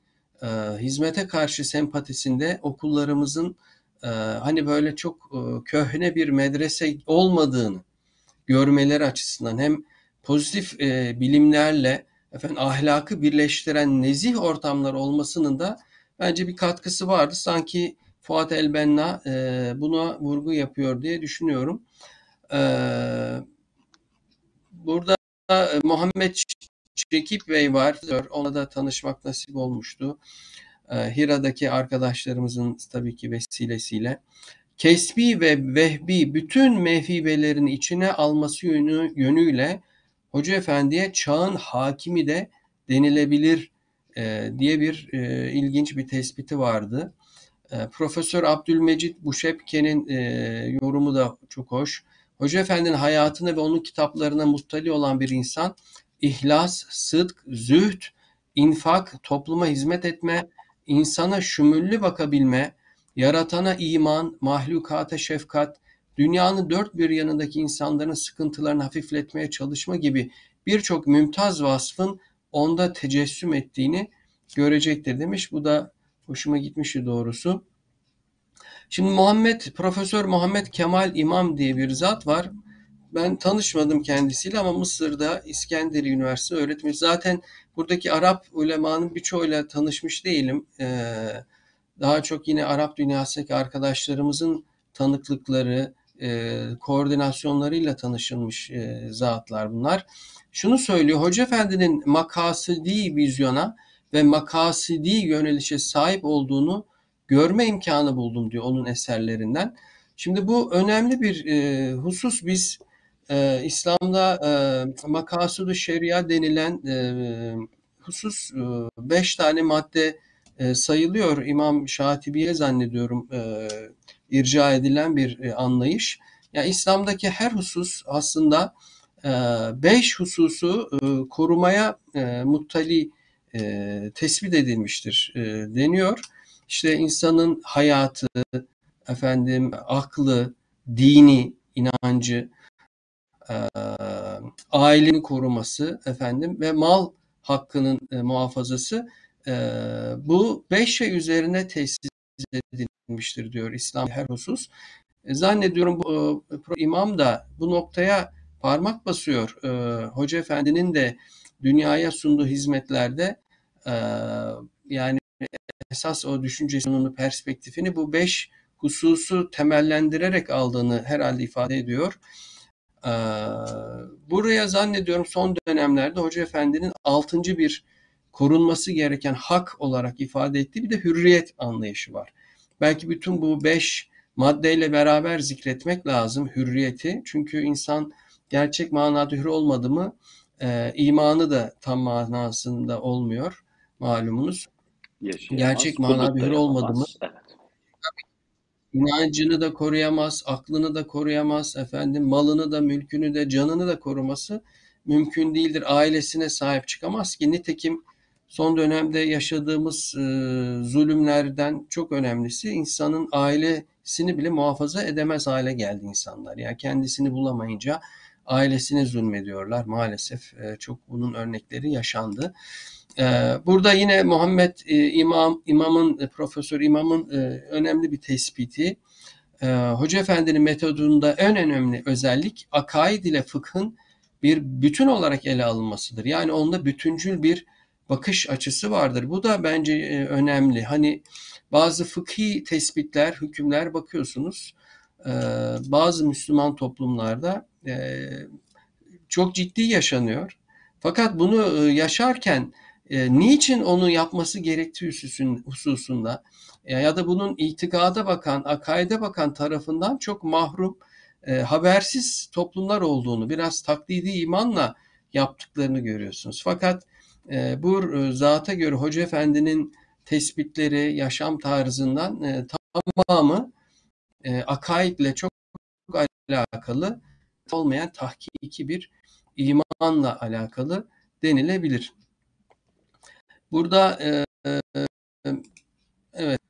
Speaker 3: hizmete karşı sempatisinde okullarımızın hani böyle çok köhne bir medrese olmadığını görmeleri açısından hem pozitif bilimlerle efendim ahlakı birleştiren nezih ortamlar olmasının da bence bir katkısı vardı. Sanki Fuat Elbenna e, buna vurgu yapıyor diye düşünüyorum. E, burada e, Muhammed Şekip Bey var. Ona da tanışmak nasip olmuştu. Ee, Hira'daki arkadaşlarımızın tabii ki vesilesiyle. Kesbi ve vehbi bütün mevhibelerini içine alması yönü, yönüyle Hoca Efendi'ye çağın hakimi de denilebilir e, diye bir e, ilginç bir tespiti vardı. E, Profesör Abdülmecit Buşepke'nin e, yorumu da çok hoş. Hoca Efendi'nin hayatına ve onun kitaplarına muttali olan bir insan ihlas, sıdk, zühd, infak, topluma hizmet etme, insana şümüllü bakabilme, yaratana iman, mahlukata şefkat, dünyanın dört bir yanındaki insanların sıkıntılarını hafifletmeye çalışma gibi birçok mümtaz vasfın onda tecessüm ettiğini görecektir demiş. Bu da hoşuma gitmişti doğrusu. Şimdi Muhammed, Profesör Muhammed Kemal İmam diye bir zat var. Ben tanışmadım kendisiyle ama Mısır'da İskenderiye Üniversitesi öğretmeni. Zaten buradaki Arap ulemanın birçoğuyla tanışmış değilim. Ee, daha çok yine Arap dünyasındaki arkadaşlarımızın tanıklıkları, e, koordinasyonlarıyla tanışılmış e, zatlar bunlar. Şunu söylüyor, Hoca Efendi'nin makasidi vizyona ve makasidi yönelişe sahip olduğunu görme imkanı buldum diyor onun eserlerinden. Şimdi bu önemli bir e, husus. Biz e, İslam'da e, makasudu şeria denilen e, husus e, beş tane madde e, sayılıyor. İmam Şatibi'ye zannediyorum e, irca edilen bir e, anlayış. Yani İslam'daki her husus aslında e, beş hususu e, korumaya e, muttali e, tespit edilmiştir e, deniyor. İşte insanın hayatı, efendim aklı, dini, inancı, e, ailenin koruması efendim ve mal hakkının e, muhafazası e, bu beş şey üzerine tesis edilmiştir diyor İslam her husus. E, zannediyorum bu e, imam da bu noktaya parmak basıyor. E, Hoca Efendi'nin de dünyaya sunduğu hizmetlerde e, yani esas o düşüncesinin perspektifini bu beş hususu temellendirerek aldığını herhalde ifade ediyor. Ee, buraya zannediyorum son dönemlerde Hoca Efendi'nin altıncı bir korunması gereken hak olarak ifade ettiği bir de hürriyet anlayışı var. Belki bütün bu beş maddeyle beraber zikretmek lazım hürriyeti. Çünkü insan gerçek manada hür olmadı mı e, imanı da tam manasında olmuyor malumunuz.
Speaker 1: Yaşayamaz,
Speaker 3: Gerçek manada hür olmadı mı.
Speaker 1: Evet.
Speaker 3: İnancını da koruyamaz, aklını da koruyamaz, efendim malını da, mülkünü de, canını da koruması mümkün değildir. Ailesine sahip çıkamaz ki. Nitekim son dönemde yaşadığımız e, zulümlerden çok önemlisi insanın ailesini bile muhafaza edemez hale geldi insanlar. Yani kendisini bulamayınca ailesine zulmediyorlar. Maalesef e, çok bunun örnekleri yaşandı. E, burada yine Muhammed e, İmam İmam'ın e, Profesör İmam'ın e, önemli bir tespiti. E, Hoca Efendi'nin metodunda en önemli özellik akaid ile fıkhın bir bütün olarak ele alınmasıdır. Yani onda bütüncül bir bakış açısı vardır. Bu da bence önemli. Hani bazı fıkhi tespitler, hükümler bakıyorsunuz. Bazı Müslüman toplumlarda çok ciddi yaşanıyor. Fakat bunu yaşarken e, niçin onu yapması gerektiği hususun, hususunda e, ya da bunun itikada bakan, akaide bakan tarafından çok mahrum, e, habersiz toplumlar olduğunu, biraz taklidi imanla yaptıklarını görüyorsunuz. Fakat e, bu e, zata göre Hoca Efendi'nin tespitleri, yaşam tarzından e, tamamı e, akaidle çok alakalı olmayan tahkiki bir imanla alakalı denilebilir. Burada e, e, evet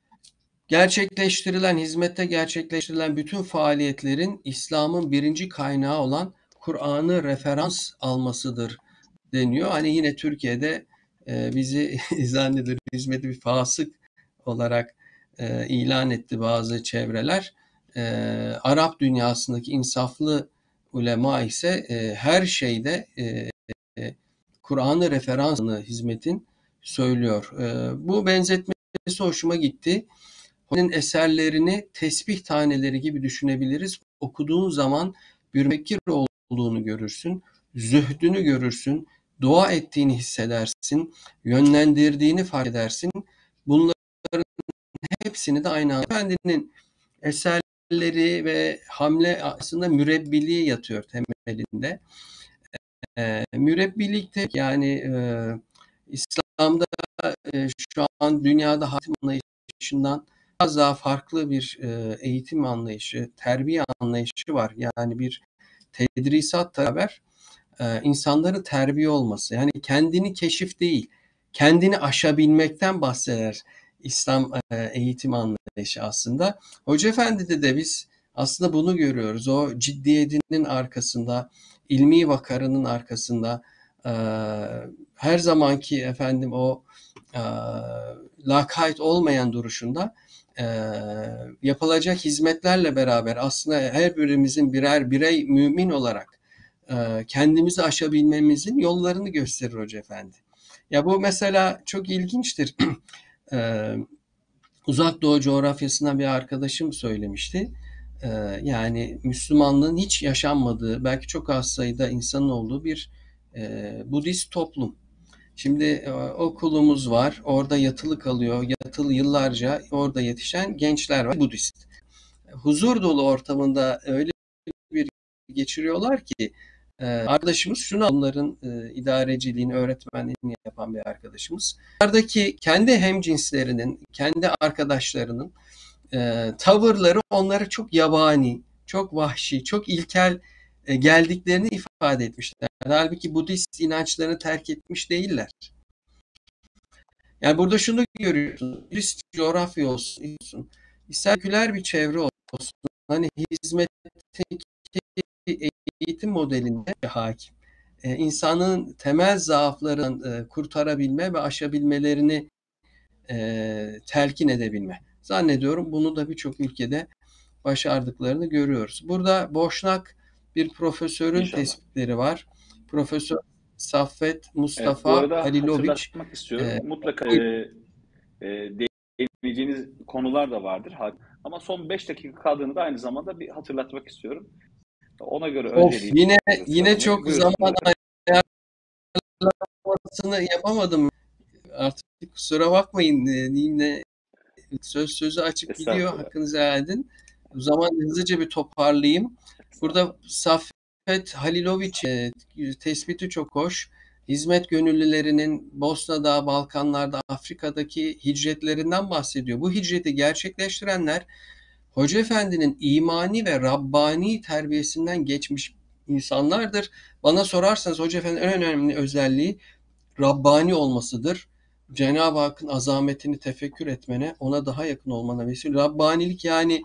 Speaker 3: gerçekleştirilen, hizmette gerçekleştirilen bütün faaliyetlerin İslam'ın birinci kaynağı olan Kur'an'ı referans almasıdır deniyor. Hani yine Türkiye'de e, bizi zannedilir hizmeti bir fasık olarak e, ilan etti bazı çevreler. E, Arap dünyasındaki insaflı ulema ise e, her şeyde e, e, Kur'an'ı referansını hizmetin söylüyor. E, bu benzetmesi hoşuma gitti. Onun eserlerini tesbih taneleri gibi düşünebiliriz. Okuduğun zaman bir mekir olduğunu görürsün, zühdünü görürsün, dua ettiğini hissedersin, yönlendirdiğini fark edersin. Bunların hepsini de aynı anda Efendinin eserleri ve hamle aslında mürebbiliği yatıyor temelinde. E, mürebbilikte yani e, İslam'da e, şu an dünyada hatim anlayışından biraz daha farklı bir e, eğitim anlayışı, terbiye anlayışı var. Yani bir tedrisat beraber e, insanların terbiye olması. Yani kendini keşif değil, kendini aşabilmekten bahseder İslam e, eğitim anlayışı aslında. Hoca Efendi'de de biz aslında bunu görüyoruz. O ciddiyetinin arkasında, ilmi vakarının arkasında her zamanki efendim o e, lakayt olmayan duruşunda e, yapılacak hizmetlerle beraber aslında her birimizin birer birey mümin olarak e, kendimizi aşabilmemizin yollarını gösterir Hoca Efendi. Ya bu mesela çok ilginçtir. e, Uzak Doğu coğrafyasından bir arkadaşım söylemişti. E, yani Müslümanlığın hiç yaşanmadığı, belki çok az sayıda insanın olduğu bir e, Budist toplum. Şimdi e, okulumuz var, orada yatılı kalıyor, yatılı yıllarca orada yetişen gençler var, Budist. Huzur dolu ortamında öyle bir geçiriyorlar ki e, arkadaşımız şunu onların e, idareciliğini, öğretmenliğini yapan bir arkadaşımız. Oradaki kendi hemcinslerinin, kendi arkadaşlarının tavırları onlara çok yabani, çok vahşi, çok ilkel geldiklerini ifade etmişler. Halbuki Budist inançlarını terk etmiş değiller. Yani burada şunu görüyorsun. Budist coğrafya olsun, ister bir çevre olsun. Hani hizmetteki eğitim modelinde hakim. Ee, insanın temel zaaflarını e, kurtarabilme ve aşabilmelerini e, telkin edebilme. Zannediyorum bunu da birçok ülkede başardıklarını görüyoruz. Burada Boşnak bir profesörün İnşallah. tespitleri var. Profesör Saffet Mustafa evet, Haliloviç.
Speaker 1: istiyorum. Ee, Mutlaka e, e, değineceğiniz konular da vardır. Ama son 5 dakika kaldığını da aynı zamanda bir hatırlatmak istiyorum. Ona göre
Speaker 3: of, yine yine çok zaman ayarlamasını yapamadım. Artık kusura bakmayın. Yine söz sözü açıp gidiyor. Hakkınızı helal edin. O zaman hızlıca bir toparlayayım. Burada Saffet Haliloviç e, tespiti çok hoş. Hizmet gönüllülerinin Bosna'da, Balkanlarda, Afrika'daki hicretlerinden bahsediyor. Bu hicreti gerçekleştirenler Hoca Efendi'nin imani ve Rabbani terbiyesinden geçmiş insanlardır. Bana sorarsanız Hoca Efendi'nin en önemli özelliği Rabbani olmasıdır. Cenab-ı Hakk'ın azametini tefekkür etmene, ona daha yakın olmana vesile. Rabbanilik yani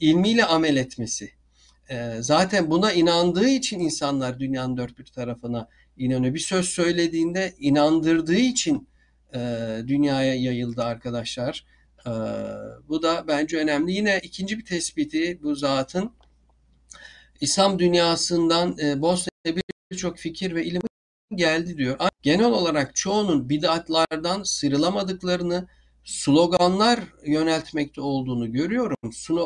Speaker 3: ilmiyle amel etmesi. Ee, zaten buna inandığı için insanlar dünyanın dört bir tarafına inanıyor. Bir söz söylediğinde inandırdığı için e, dünyaya yayıldı arkadaşlar. E, bu da bence önemli. Yine ikinci bir tespiti bu zatın İslam dünyasından e, Bosna'ya birçok fikir ve ilim geldi diyor. Genel olarak çoğunun bid'atlardan sıyrılamadıklarını, sloganlar yöneltmekte olduğunu görüyorum.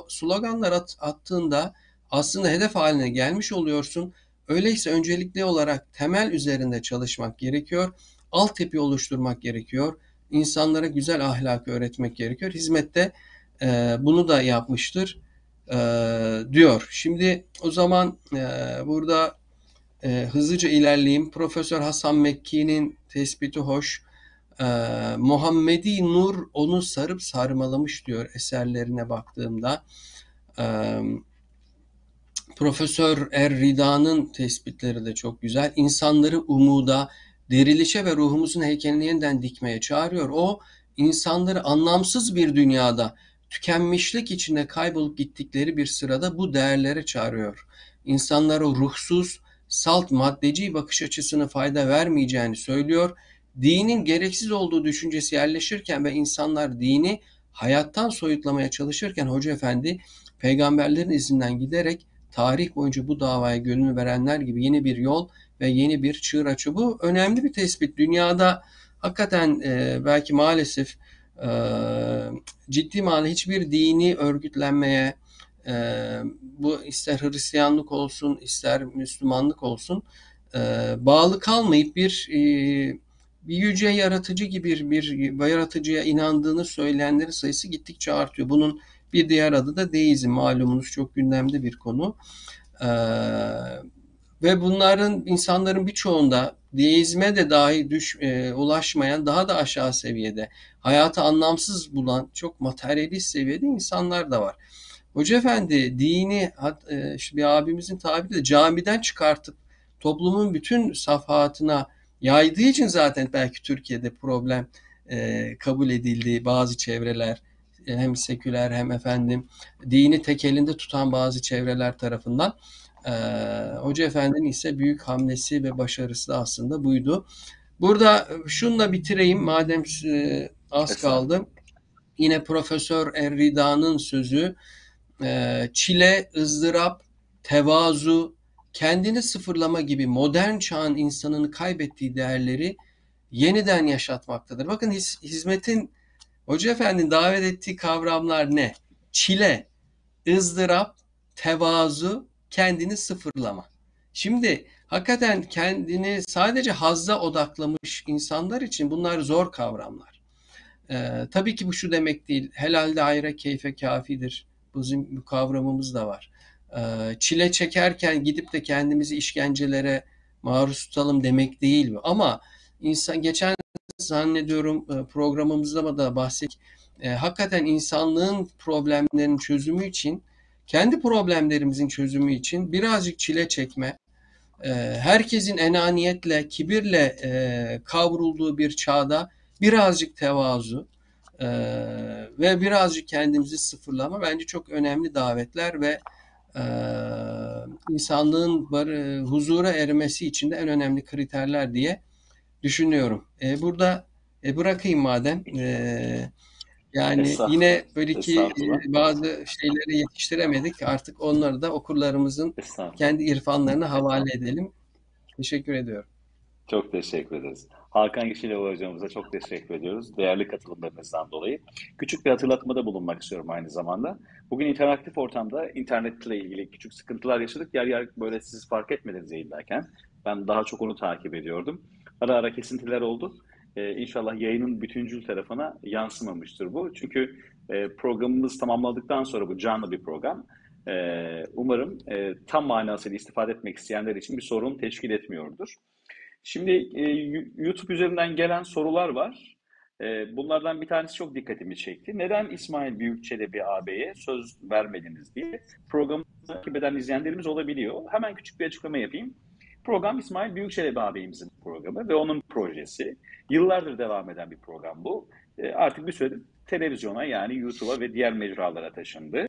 Speaker 3: Sloganlar at, attığında aslında hedef haline gelmiş oluyorsun. Öyleyse öncelikli olarak temel üzerinde çalışmak gerekiyor. Altyapı oluşturmak gerekiyor. İnsanlara güzel ahlak öğretmek gerekiyor. Hizmette e, bunu da yapmıştır e, diyor. Şimdi o zaman e, burada e, hızlıca ilerleyeyim. Profesör Hasan Mekki'nin tespiti hoş. E, Muhammedi Nur onu sarıp sarmalamış diyor eserlerine baktığımda. E, Profesör Er Rida'nın tespitleri de çok güzel. İnsanları umuda, dirilişe ve ruhumuzun heykelini yeniden dikmeye çağırıyor. O insanları anlamsız bir dünyada tükenmişlik içinde kaybolup gittikleri bir sırada bu değerlere çağırıyor. İnsanlara ruhsuz, salt maddeci bakış açısını fayda vermeyeceğini söylüyor. Dinin gereksiz olduğu düşüncesi yerleşirken ve insanlar dini hayattan soyutlamaya çalışırken Hoca Efendi peygamberlerin izinden giderek tarih boyunca bu davaya gönül verenler gibi yeni bir yol ve yeni bir çığır açıyor. Bu önemli bir tespit. Dünyada hakikaten e, belki maalesef e, ciddi manada hiçbir dini örgütlenmeye e, bu ister Hristiyanlık olsun ister Müslümanlık olsun e, bağlı kalmayıp bir e, bir yüce yaratıcı gibi bir, bir yaratıcıya inandığını söyleyenlerin sayısı gittikçe artıyor. Bunun bir diğer adı da deizm. Malumunuz çok gündemde bir konu. Ee, ve bunların insanların birçoğunda deizme de dahi düş, e, ulaşmayan daha da aşağı seviyede hayatı anlamsız bulan çok materyalist seviyede insanlar da var. Hoca Efendi dini e, bir abimizin tabiriyle camiden çıkartıp toplumun bütün safhatına yaydığı için zaten belki Türkiye'de problem e, kabul edildiği bazı çevreler hem seküler hem efendim dini tek elinde tutan bazı çevreler tarafından e, Hoca Efendi'nin ise büyük hamlesi ve başarısı da aslında buydu. Burada şunla bitireyim madem e, az kaldı. Yine Profesör Errida'nın sözü e, çile, ızdırap, tevazu, kendini sıfırlama gibi modern çağın insanını kaybettiği değerleri yeniden yaşatmaktadır. Bakın hiz, hizmetin Hoca Efendi'nin davet ettiği kavramlar ne? Çile, ızdırap, tevazu, kendini sıfırlama. Şimdi hakikaten kendini sadece hazza odaklamış insanlar için bunlar zor kavramlar. Ee, tabii ki bu şu demek değil. Helalde hayra keyfe kafidir. Bizim bu kavramımız da var. Ee, çile çekerken gidip de kendimizi işkencelere maruz tutalım demek değil bu. Ama insan geçen zannediyorum e, programımızda da bahsettik. E, hakikaten insanlığın problemlerinin çözümü için, kendi problemlerimizin çözümü için birazcık çile çekme, e, herkesin enaniyetle, kibirle e, kavrulduğu bir çağda birazcık tevazu e, ve birazcık kendimizi sıfırlama bence çok önemli davetler ve e, insanlığın bar, huzura ermesi için de en önemli kriterler diye düşünüyorum. E, burada e, bırakayım madem. E, yani yine böyle ki e, bazı şeyleri yetiştiremedik. Artık onları da okurlarımızın kendi irfanlarına havale edelim. Teşekkür ediyorum.
Speaker 1: Çok teşekkür ederiz. Hakan Yeşilova hocamıza çok teşekkür ediyoruz. Değerli katılımlarınızdan dolayı. Küçük bir hatırlatmada bulunmak istiyorum aynı zamanda. Bugün interaktif ortamda internetle ilgili küçük sıkıntılar yaşadık. Yer yer böyle siz fark etmediniz yayındayken. Ben daha çok onu takip ediyordum. Ara ara kesintiler oldu. Ee, inşallah yayının bütüncül tarafına yansımamıştır bu. Çünkü e, programımız tamamladıktan sonra bu canlı bir program. E, umarım e, tam manasıyla istifade etmek isteyenler için bir sorun teşkil etmiyordur. Şimdi e, YouTube üzerinden gelen sorular var. E, bunlardan bir tanesi çok dikkatimi çekti. Neden İsmail Büyükçelebi ağabeye söz vermediniz diye programı takip eden izleyenlerimiz olabiliyor. Hemen küçük bir açıklama yapayım. Program İsmail Büyükçelebi ağabeyimizin programı ve onun projesi. Yıllardır devam eden bir program bu. E, artık bir süredir televizyona yani YouTube'a ve diğer mecralara taşındı.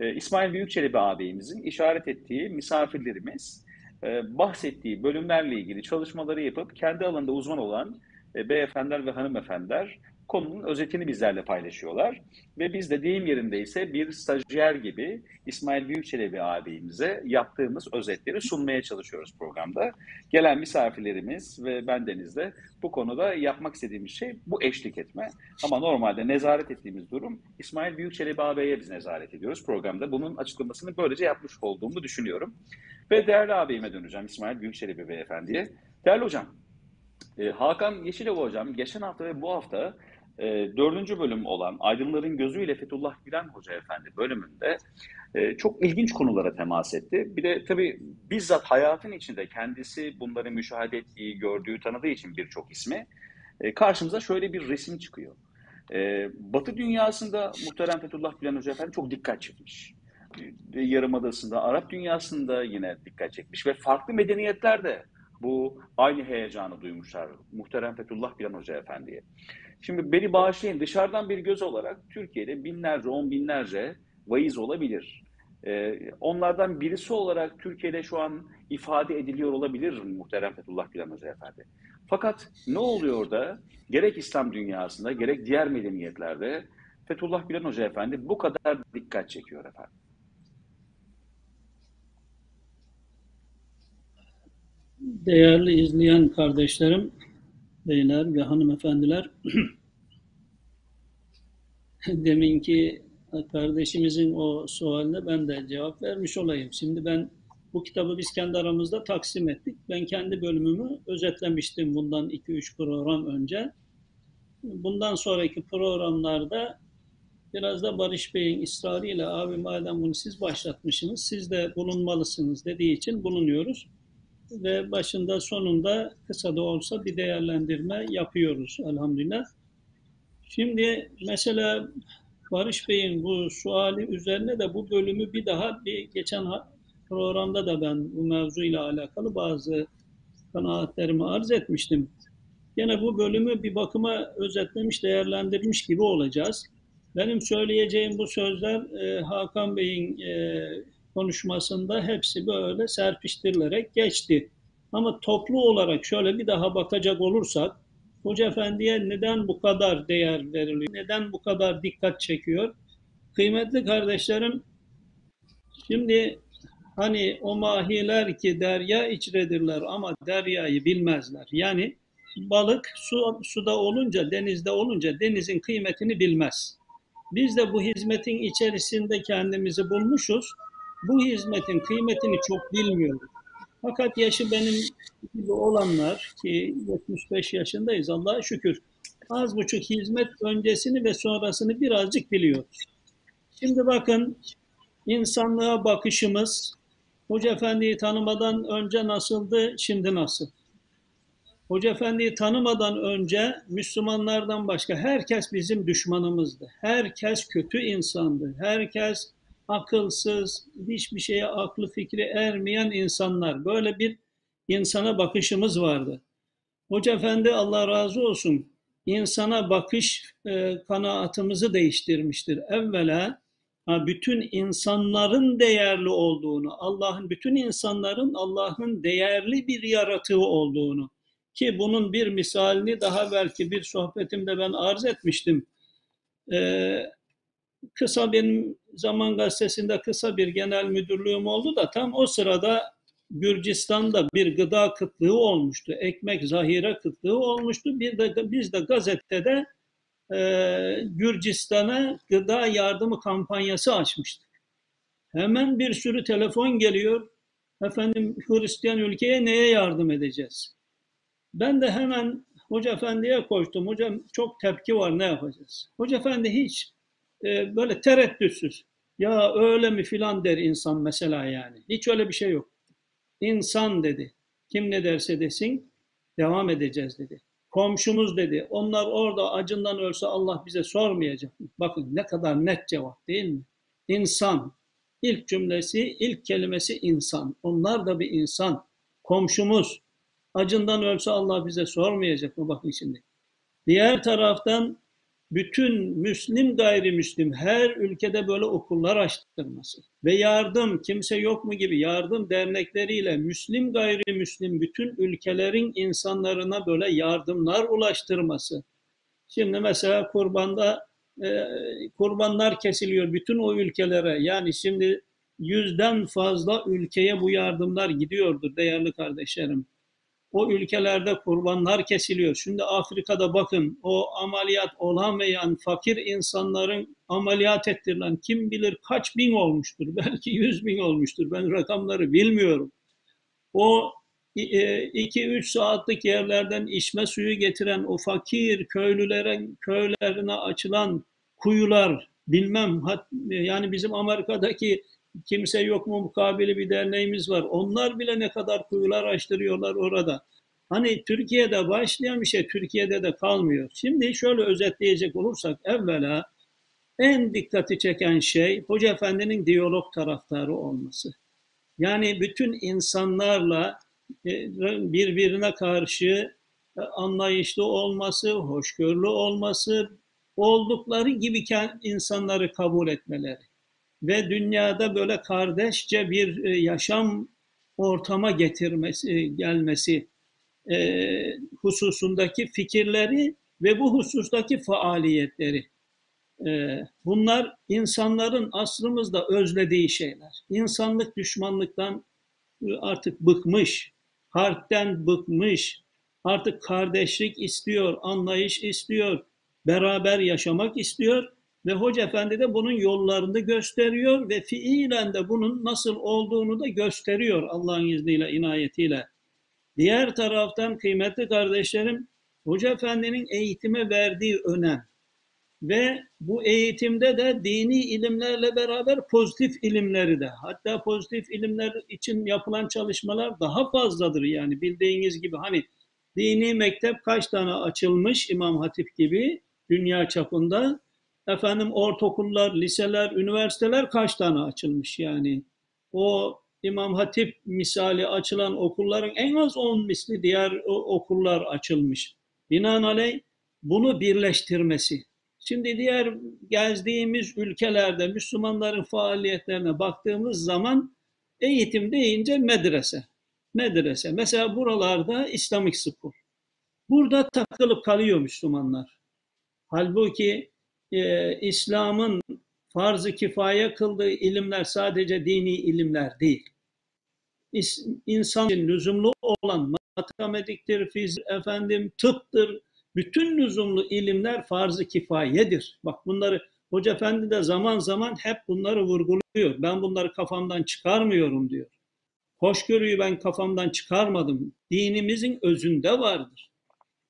Speaker 1: E, İsmail Büyükçelebi ağabeyimizin işaret ettiği misafirlerimiz e, bahsettiği bölümlerle ilgili çalışmaları yapıp kendi alanında uzman olan beyefendiler ve hanımefendiler konunun özetini bizlerle paylaşıyorlar. Ve biz de deyim yerindeyse bir stajyer gibi İsmail Büyükçelebi abimize yaptığımız özetleri sunmaya çalışıyoruz programda. Gelen misafirlerimiz ve bendeniz de bu konuda yapmak istediğimiz şey bu eşlik etme. Ama normalde nezaret ettiğimiz durum İsmail Büyükçelebi ağabeye biz nezaret ediyoruz programda. Bunun açıklamasını böylece yapmış olduğumu düşünüyorum. Ve değerli abime döneceğim İsmail Büyükçelebi beyefendiye. Değerli hocam, e, Hakan Yeşilova hocam geçen hafta ve bu hafta e, dördüncü bölüm olan Aydınların Gözüyle Fethullah Gülen Hoca Efendi bölümünde e, çok ilginç konulara temas etti. Bir de tabii bizzat hayatın içinde kendisi bunları müşahede ettiği, gördüğü, tanıdığı için birçok ismi e, karşımıza şöyle bir resim çıkıyor. E, Batı dünyasında muhterem Fethullah Gülen Hoca Efendi çok dikkat çekmiş. E, Yarımadası'nda, Arap dünyasında yine dikkat çekmiş ve farklı medeniyetlerde bu aynı heyecanı duymuşlar muhterem Fethullah Gülen Hoca Efendi'ye. Şimdi beni bağışlayın dışarıdan bir göz olarak Türkiye'de binlerce, on binlerce vaiz olabilir. Ee, onlardan birisi olarak Türkiye'de şu an ifade ediliyor olabilir muhterem Fethullah Gülen Hoca Efendi. Fakat ne oluyor da gerek İslam dünyasında gerek diğer medeniyetlerde Fethullah Gülen Hoca Efendi bu kadar dikkat çekiyor efendim.
Speaker 2: Değerli izleyen kardeşlerim, beyler ve hanımefendiler, deminki kardeşimizin o sualine ben de cevap vermiş olayım. Şimdi ben Bu kitabı biz kendi aramızda taksim ettik. Ben kendi bölümümü özetlemiştim bundan 2-3 program önce. Bundan sonraki programlarda biraz da Barış Bey'in ısrarıyla abi madem bunu siz başlatmışsınız siz de bulunmalısınız dediği için bulunuyoruz. Ve başında sonunda kısa da olsa bir değerlendirme yapıyoruz elhamdülillah. Şimdi mesela Barış Bey'in bu suali üzerine de bu bölümü bir daha bir geçen programda da ben bu mevzuyla alakalı bazı kanaatlerimi arz etmiştim. Yine bu bölümü bir bakıma özetlemiş, değerlendirmiş gibi olacağız. Benim söyleyeceğim bu sözler e, Hakan Bey'in e, konuşmasında hepsi böyle serpiştirilerek geçti. Ama toplu olarak şöyle bir daha bakacak olursak, Hoca Efendi'ye neden bu kadar değer veriliyor, neden bu kadar dikkat çekiyor? Kıymetli kardeşlerim, şimdi hani o mahiler ki derya içredirler ama deryayı bilmezler. Yani balık su, suda olunca, denizde olunca denizin kıymetini bilmez. Biz de bu hizmetin içerisinde kendimizi bulmuşuz. Bu hizmetin kıymetini çok bilmiyoruz. Fakat yaşı benim gibi olanlar ki 75 yaşındayız Allah'a şükür. Az buçuk hizmet öncesini ve sonrasını birazcık biliyoruz. Şimdi bakın insanlığa bakışımız Hoca Efendi'yi tanımadan önce nasıldı, şimdi nasıl? Hoca Efendi'yi tanımadan önce Müslümanlardan başka herkes bizim düşmanımızdı. Herkes kötü insandı. Herkes akılsız, hiçbir şeye aklı fikri ermeyen insanlar. Böyle bir insana bakışımız vardı. Hoca Efendi Allah razı olsun insana bakış e, kanaatımızı değiştirmiştir. Evvela bütün insanların değerli olduğunu, Allah'ın bütün insanların Allah'ın değerli bir yaratığı olduğunu ki bunun bir misalini daha belki bir sohbetimde ben arz etmiştim. Ee, kısa benim Zaman Gazetesi'nde kısa bir genel müdürlüğüm oldu da tam o sırada Gürcistan'da bir gıda kıtlığı olmuştu. Ekmek zahire kıtlığı olmuştu. Bir de biz de gazetede e, Gürcistan'a gıda yardımı kampanyası açmıştık. Hemen bir sürü telefon geliyor. Efendim Hristiyan ülkeye neye yardım edeceğiz? Ben de hemen Hoca Efendi'ye koştum. Hocam çok tepki var ne yapacağız? Hoca Efendi hiç e, böyle tereddütsüz. Ya öyle mi filan der insan mesela yani. Hiç öyle bir şey yok. İnsan dedi. Kim ne derse desin devam edeceğiz dedi. Komşumuz dedi. Onlar orada acından ölse Allah bize sormayacak? Bakın ne kadar net cevap değil mi? İnsan. İlk cümlesi, ilk kelimesi insan. Onlar da bir insan. Komşumuz. Acından ölse Allah bize sormayacak mı? Bakın şimdi. Diğer taraftan bütün Müslim gayrimüslim her ülkede böyle okullar açtırması ve yardım kimse yok mu gibi yardım dernekleriyle Müslim gayrimüslim bütün ülkelerin insanlarına böyle yardımlar ulaştırması. Şimdi mesela kurbanda e, kurbanlar kesiliyor bütün o ülkelere yani şimdi yüzden fazla ülkeye bu yardımlar gidiyordur değerli kardeşlerim o ülkelerde kurbanlar kesiliyor. Şimdi Afrika'da bakın o ameliyat olamayan fakir insanların ameliyat ettirilen kim bilir kaç bin olmuştur. Belki yüz bin olmuştur. Ben rakamları bilmiyorum. O 2-3 e, saatlik yerlerden içme suyu getiren o fakir köylülerin köylerine açılan kuyular bilmem yani bizim Amerika'daki kimse yok mu mukabili bir derneğimiz var. Onlar bile ne kadar kuyular açtırıyorlar orada. Hani Türkiye'de başlayan bir şey Türkiye'de de kalmıyor. Şimdi şöyle özetleyecek olursak evvela en dikkati çeken şey Hoca Efendi'nin diyalog taraftarı olması. Yani bütün insanlarla e, birbirine karşı e, anlayışlı olması, hoşgörülü olması, oldukları gibi insanları kabul etmeleri ve dünyada böyle kardeşçe bir e, yaşam ortama getirmesi, e, gelmesi e, hususundaki fikirleri ve bu husustaki faaliyetleri. bunlar insanların aslımızda özlediği şeyler. İnsanlık düşmanlıktan artık bıkmış, harpten bıkmış, artık kardeşlik istiyor, anlayış istiyor, beraber yaşamak istiyor Ve Hoca Efendi de bunun yollarını gösteriyor ve fiilen de bunun nasıl olduğunu da gösteriyor Allah'ın izniyle, inayetiyle. Diğer taraftan kıymetli kardeşlerim, Hoca Efendi'nin eğitime verdiği önem ve bu eğitimde de dini ilimlerle beraber pozitif ilimleri de hatta pozitif ilimler için yapılan çalışmalar daha fazladır yani bildiğiniz gibi hani dini mektep kaç tane açılmış İmam Hatip gibi dünya çapında efendim ortaokullar, liseler, üniversiteler kaç tane açılmış yani o İmam Hatip misali açılan okulların en az 10 misli diğer okullar açılmış. Binaenaleyh bunu birleştirmesi. Şimdi diğer gezdiğimiz ülkelerde Müslümanların faaliyetlerine baktığımız zaman eğitim deyince medrese. Medrese. Mesela buralarda İslamik School. Burada takılıp kalıyor Müslümanlar. Halbuki e, İslam'ın farz-ı kifaye kıldığı ilimler sadece dini ilimler değil. İnsan için lüzumlu olan matematiktir, fizik, efendim, tıptır, bütün lüzumlu ilimler farz-ı kifayedir. Bak bunları Hoca Efendi de zaman zaman hep bunları vurguluyor. Ben bunları kafamdan çıkarmıyorum diyor. Hoşgörüyü ben kafamdan çıkarmadım. Dinimizin özünde vardır.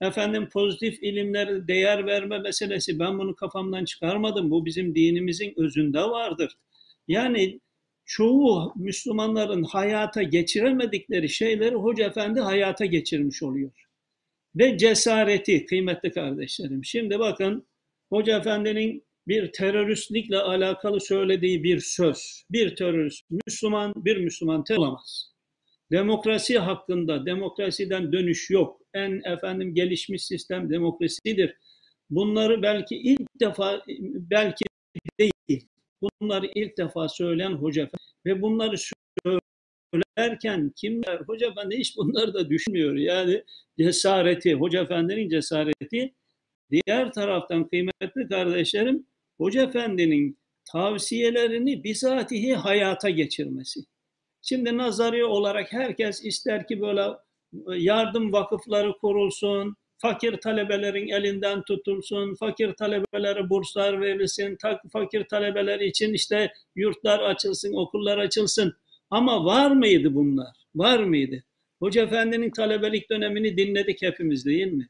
Speaker 2: Efendim pozitif ilimlere değer verme meselesi ben bunu kafamdan çıkarmadım. Bu bizim dinimizin özünde vardır. Yani çoğu Müslümanların hayata geçiremedikleri şeyleri Hoca Efendi hayata geçirmiş oluyor. Ve cesareti kıymetli kardeşlerim. Şimdi bakın Hoca Efendi'nin bir teröristlikle alakalı söylediği bir söz. Bir terörist, Müslüman, bir Müslüman terör olamaz. Demokrasi hakkında, demokrasiden dönüş yok. En efendim gelişmiş sistem demokrasidir. Bunları belki ilk defa, belki değil, bunları ilk defa söyleyen Hoca. Ve bunları söylerken kimler? Hoca Efendi hiç bunları da düşünmüyor. Yani cesareti, Hoca Efendi'nin cesareti. Diğer taraftan kıymetli kardeşlerim, Hoca Efendi'nin tavsiyelerini bizatihi hayata geçirmesi. Şimdi nazari olarak herkes ister ki böyle yardım vakıfları kurulsun, fakir talebelerin elinden tutulsun, fakir talebelere burslar verilsin, fakir talebeler için işte yurtlar açılsın, okullar açılsın. Ama var mıydı bunlar? Var mıydı? Hoca Efendi'nin talebelik dönemini dinledik hepimiz değil mi?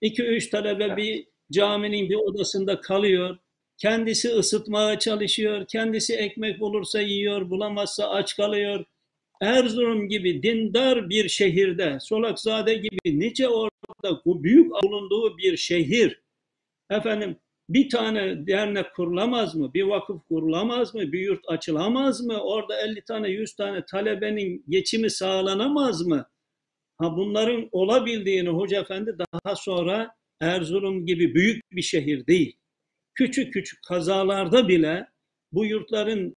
Speaker 2: İki üç talebe bir caminin bir odasında kalıyor. Kendisi ısıtmaya çalışıyor. Kendisi ekmek bulursa yiyor, bulamazsa aç kalıyor. Erzurum gibi dindar bir şehirde, Solakzade gibi nice orada bu büyük bulunduğu bir şehir. Efendim bir tane dernek kurulamaz mı? Bir vakıf kurulamaz mı? Bir yurt açılamaz mı? Orada 50 tane 100 tane talebenin geçimi sağlanamaz mı? Ha bunların olabildiğini Hoca Efendi daha sonra Erzurum gibi büyük bir şehir değil. Küçük küçük kazalarda bile bu yurtların